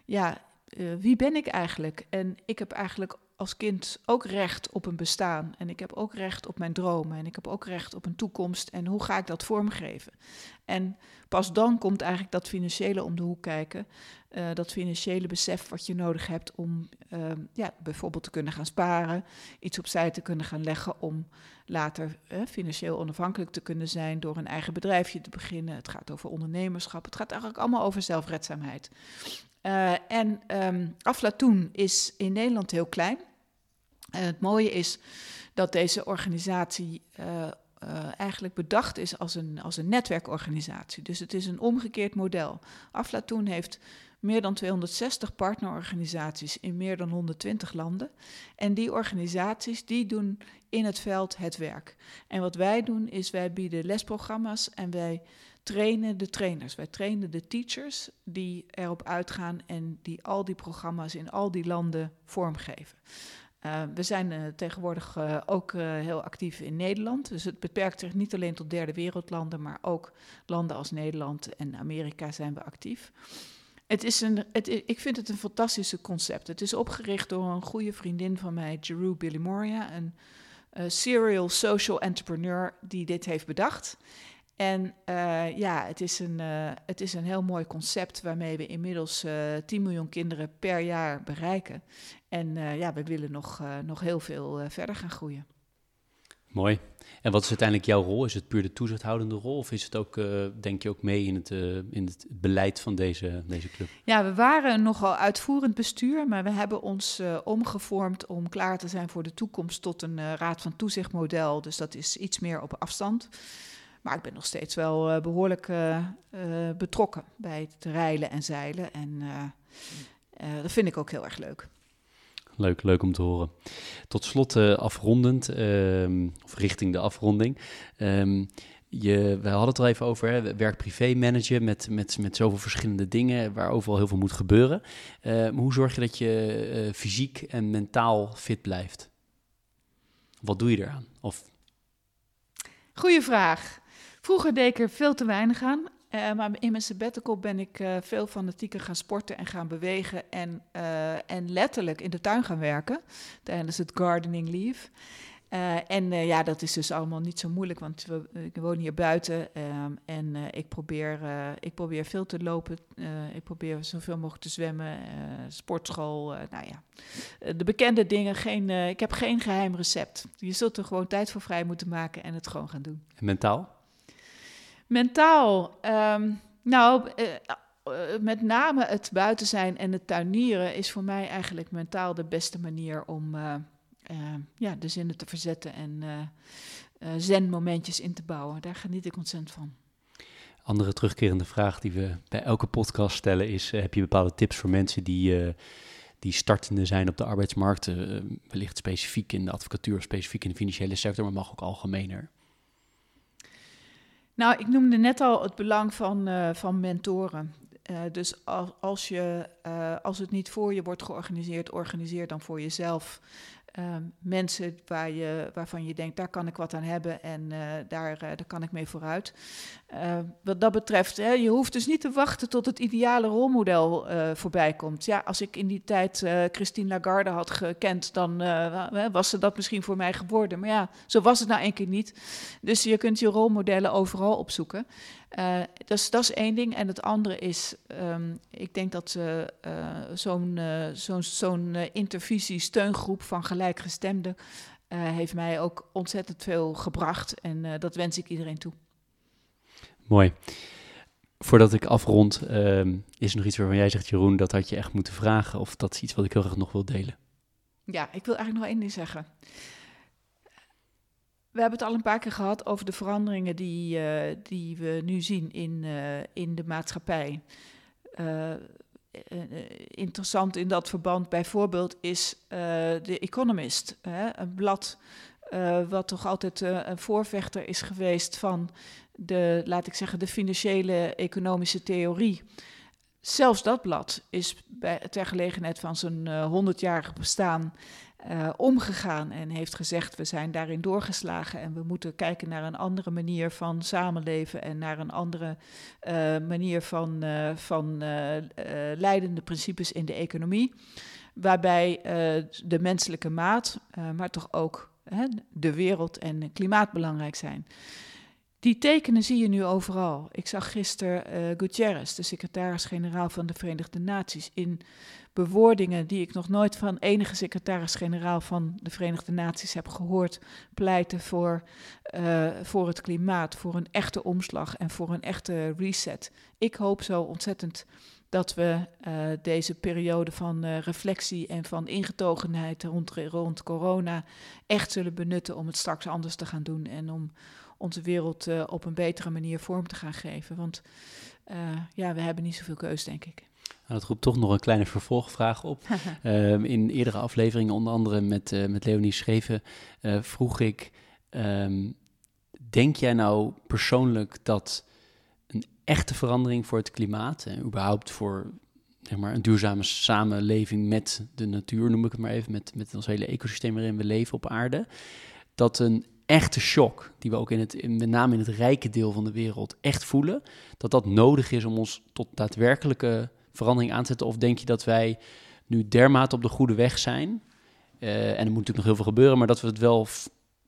ja, uh, wie ben ik eigenlijk? En ik heb eigenlijk als kind ook recht op een bestaan. En ik heb ook recht op mijn dromen. En ik heb ook recht op een toekomst. En hoe ga ik dat vormgeven? En pas dan komt eigenlijk dat financiële om de hoek kijken. Uh, dat financiële besef wat je nodig hebt om uh, ja, bijvoorbeeld te kunnen gaan sparen. Iets opzij te kunnen gaan leggen om later uh, financieel onafhankelijk te kunnen zijn door een eigen bedrijfje te beginnen. Het gaat over ondernemerschap. Het gaat eigenlijk allemaal over zelfredzaamheid. Uh, en um, Aflatoon is in Nederland heel klein. En het mooie is dat deze organisatie uh, eigenlijk bedacht is als een, als een netwerkorganisatie. Dus het is een omgekeerd model. Aflatoon heeft meer dan 260 partnerorganisaties in meer dan 120 landen. En die organisaties die doen in het veld het werk. En wat wij doen is wij bieden lesprogramma's en wij trainen de trainers. Wij trainen de teachers die erop uitgaan en die al die programma's in al die landen vormgeven. Uh, we zijn uh, tegenwoordig uh, ook heel actief in Nederland. Dus het beperkt zich niet alleen tot derde wereldlanden, maar ook landen als Nederland en Amerika zijn we actief. Het is een, het, ik vind het een fantastische concept. Het is opgericht door een goede vriendin van mij, Jeru Billy Moria, een serial social entrepreneur die dit heeft bedacht. En uh, ja, het is, een, uh, het is een heel mooi concept waarmee we inmiddels uh, eh, 10 miljoen kinderen per jaar bereiken. En ja, we willen nog, nog heel veel verder gaan groeien. Mooi. En wat is uiteindelijk jouw rol? Is het puur de toezichthoudende rol? Of is het ook, denk je, ook mee in het, in het beleid van deze, deze club? Ja, we waren nogal uitvoerend bestuur, maar we hebben ons omgevormd om klaar te zijn voor de toekomst tot een raad van toezichtmodel. Dus dat is iets meer op afstand. Maar ik ben nog steeds wel uh, behoorlijk uh, uh, betrokken bij het rijlen en zeilen. En dat vind ik ook heel erg leuk. Leuk, leuk om te horen. Tot slot afrondend, um, of richting de afronding. Um, je, we hadden het al even over werk-privé managen met, met, met zoveel verschillende dingen waar overal heel veel moet gebeuren. hoe zorg je dat je fysiek en mentaal fit blijft? Wat doe je eraan? Of... Goeie vraag. Vroeger deed ik er veel te weinig aan. Uh, maar in mijn sabbatical ben ik uh, veel fanatieker gaan sporten en gaan bewegen. En, uh, en letterlijk in de tuin gaan werken tijdens het gardening leave. en ja, dat is dus allemaal niet zo moeilijk, want we, ik woon hier buiten. Ehm, en ik, probeer, ik probeer veel te lopen. ik probeer zoveel mogelijk te zwemmen. sportschool, nou ja. de bekende dingen. Geen, ik heb geen geheim recept. Je zult er gewoon tijd voor vrij moeten maken en het gewoon gaan doen. En mentaal? Mentaal, um, nou, uh, uh, met name het buiten zijn en het tuinieren is voor mij eigenlijk mentaal de beste manier om uh, ja, de zinnen te verzetten en zen-momentjes in te bouwen. Daar geniet ik ontzettend van. Andere terugkerende vraag die we bij elke podcast stellen is: heb je bepaalde tips voor mensen die die startende zijn op de arbeidsmarkt, wellicht specifiek in de advocatuur, specifiek in de financiële sector, maar mag ook algemener? Nou, ik noemde net al het belang van, uh, van mentoren. Uh, dus als, als, je, uh, als het niet voor je wordt georganiseerd, organiseer dan voor jezelf Ehm, mensen waar je, waarvan je denkt, daar kan ik wat aan hebben en uh, daar, uh, daar kan ik mee vooruit. Uh, wat dat betreft, hè, je hoeft dus niet te wachten tot het ideale rolmodel voorbij komt. Ja, als ik in die tijd Christine Lagarde had gekend, dan was ze dat misschien voor mij geworden. Maar ja, zo was het nou één keer niet. Dus je kunt je rolmodellen overal opzoeken. Uh, dus dat is één ding. En het andere is, um, ik denk dat uh, uh, zo'n zo'n zo'n intervisie-steungroep van gelijkgestemden heeft mij ook ontzettend veel gebracht. En dat wens ik iedereen toe. Mooi. Voordat ik afrond, ehm, is er nog iets waarvan jij zegt, Jeroen, dat had je echt moeten vragen? Of dat is iets wat ik heel graag nog wil delen? Ja, ik wil eigenlijk nog één ding zeggen. We hebben het al een paar keer gehad over de veranderingen die, uh, die we nu zien in, uh, in de maatschappij. Uh, interessant in dat verband bijvoorbeeld is The Economist, hè, een blad wat toch altijd een voorvechter is geweest van de, laat ik zeggen, de financiële economische theorie. Zelfs dat blad is bij, ter gelegenheid van zijn 100-jarig bestaan uh, omgegaan en heeft gezegd: we zijn daarin doorgeslagen en we moeten kijken naar een andere manier van samenleven en naar een andere uh, manier van, uh, van leidende principes in de economie. Waarbij de menselijke maat, maar toch ook de wereld en klimaat belangrijk zijn. Die tekenen zie je nu overal. Ik zag gisteren Gutierrez, de secretaris-generaal van de Verenigde Naties, in bewoordingen die ik nog nooit van enige secretaris-generaal van de Verenigde Naties heb gehoord, pleiten voor, uh, voor het klimaat, voor een echte omslag en voor een echte reset. Ik hoop zo ontzettend dat we uh, deze periode van uh, reflectie en van ingetogenheid rond, rond corona echt zullen benutten om het straks anders te gaan doen en om onze wereld op een betere manier vorm te gaan geven. Want ja, we hebben niet zoveel keus, denk ik. Nou, dat roept toch nog een kleine vervolgvraag op. um, in eerdere afleveringen, onder andere met, uh, met Leonie Scheven, uh, vroeg ik: um, Denk jij nou persoonlijk dat een echte verandering voor het klimaat en überhaupt voor zeg maar, een duurzame samenleving met de natuur, noem ik het maar even, met, met ons hele ecosysteem waarin we leven op aarde, dat een echte shock, die we ook in het, in, met name in het rijke deel van de wereld echt voelen, dat dat nodig is om ons tot daadwerkelijke verandering aanzetten? Of denk je dat wij nu dermate op de goede weg zijn? Uh, en er moet natuurlijk nog heel veel gebeuren, maar dat we het wel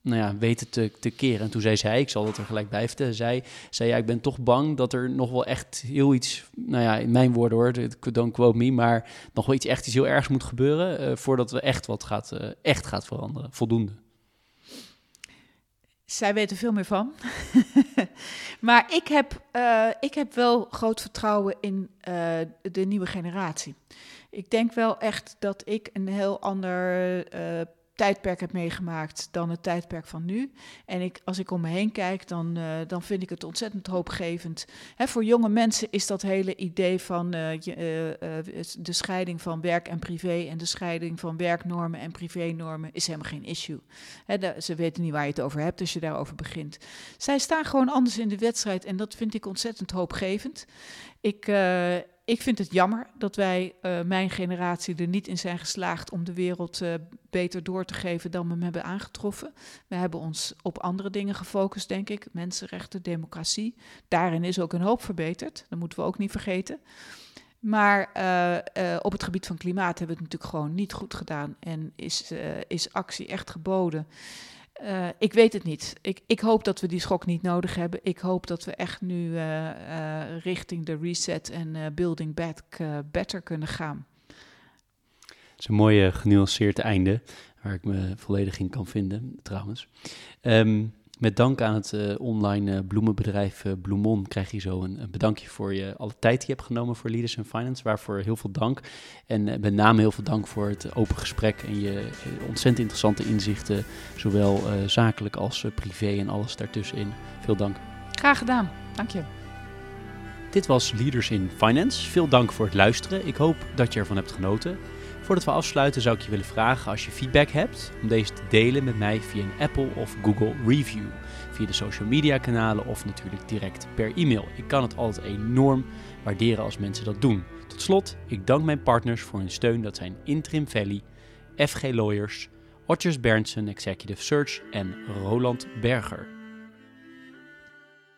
nou ja, weten te, te keren. En toen zei zij, ik zal dat er gelijk bij vertellen, zij zei ja, ik ben toch bang dat er nog wel echt heel iets, nou ja, in mijn woorden hoor, don't quote me, maar nog wel iets echt iets heel ergs moet gebeuren uh, voordat we echt wat gaat, uh, echt gaat veranderen, voldoende. Zij weten veel meer van. maar ik heb, uh, ik heb wel groot vertrouwen in uh, de nieuwe generatie. Ik denk wel echt dat ik een heel ander uh, tijdperk heb meegemaakt dan het tijdperk van nu. En ik, als ik om me heen kijk, dan, uh, dan vind ik het ontzettend hoopgevend. Hè, voor jonge mensen is dat hele idee van uh, uh, de scheiding van werk en privé en de scheiding van werknormen en privénormen is helemaal geen issue. Hè, ze weten niet waar je het over hebt als je daarover begint. Zij staan gewoon anders in de wedstrijd en dat vind ik ontzettend hoopgevend. Ik, ik vind het jammer dat wij, uh, mijn generatie, er niet in zijn geslaagd om de wereld uh, beter door te geven dan we hem hebben aangetroffen. We hebben ons op andere dingen gefocust, denk ik. Mensenrechten, democratie. Daarin is ook een hoop verbeterd. Dat moeten we ook niet vergeten. Maar uh, op het gebied van klimaat hebben we het natuurlijk gewoon niet goed gedaan. En is, is actie echt geboden. Uh, ik weet het niet. Ik, ik, hoop dat we die schok niet nodig hebben. Ik hoop dat we echt nu uh, uh, richting de reset en building back better kunnen gaan. Het is een mooi genuanceerd einde, waar ik me volledig in kan vinden, trouwens. Um, met dank aan het uh, online uh, bloemenbedrijf uh, Bloemon krijg je zo een, een, bedankje voor je alle tijd die je hebt genomen voor Leaders in Finance. Waarvoor heel veel dank. En met name heel veel dank voor het open gesprek en je ontzettend interessante inzichten. Zowel zakelijk als privé en alles daartussenin. Veel dank. Graag gedaan. Dank je. Dit was Leaders in Finance. Veel dank voor het luisteren. Ik hoop dat je ervan hebt genoten. Voordat we afsluiten zou ik je willen vragen als je feedback hebt om deze te delen met mij via een Apple of Google review, via de social media kanalen of natuurlijk direct per e-mail. Ik kan het altijd enorm waarderen als mensen dat doen. Tot slot, ik dank mijn partners voor hun steun. Dat zijn Interim Valley, FG Lawyers, Otjes Berndsen Executive Search en Roland Berger.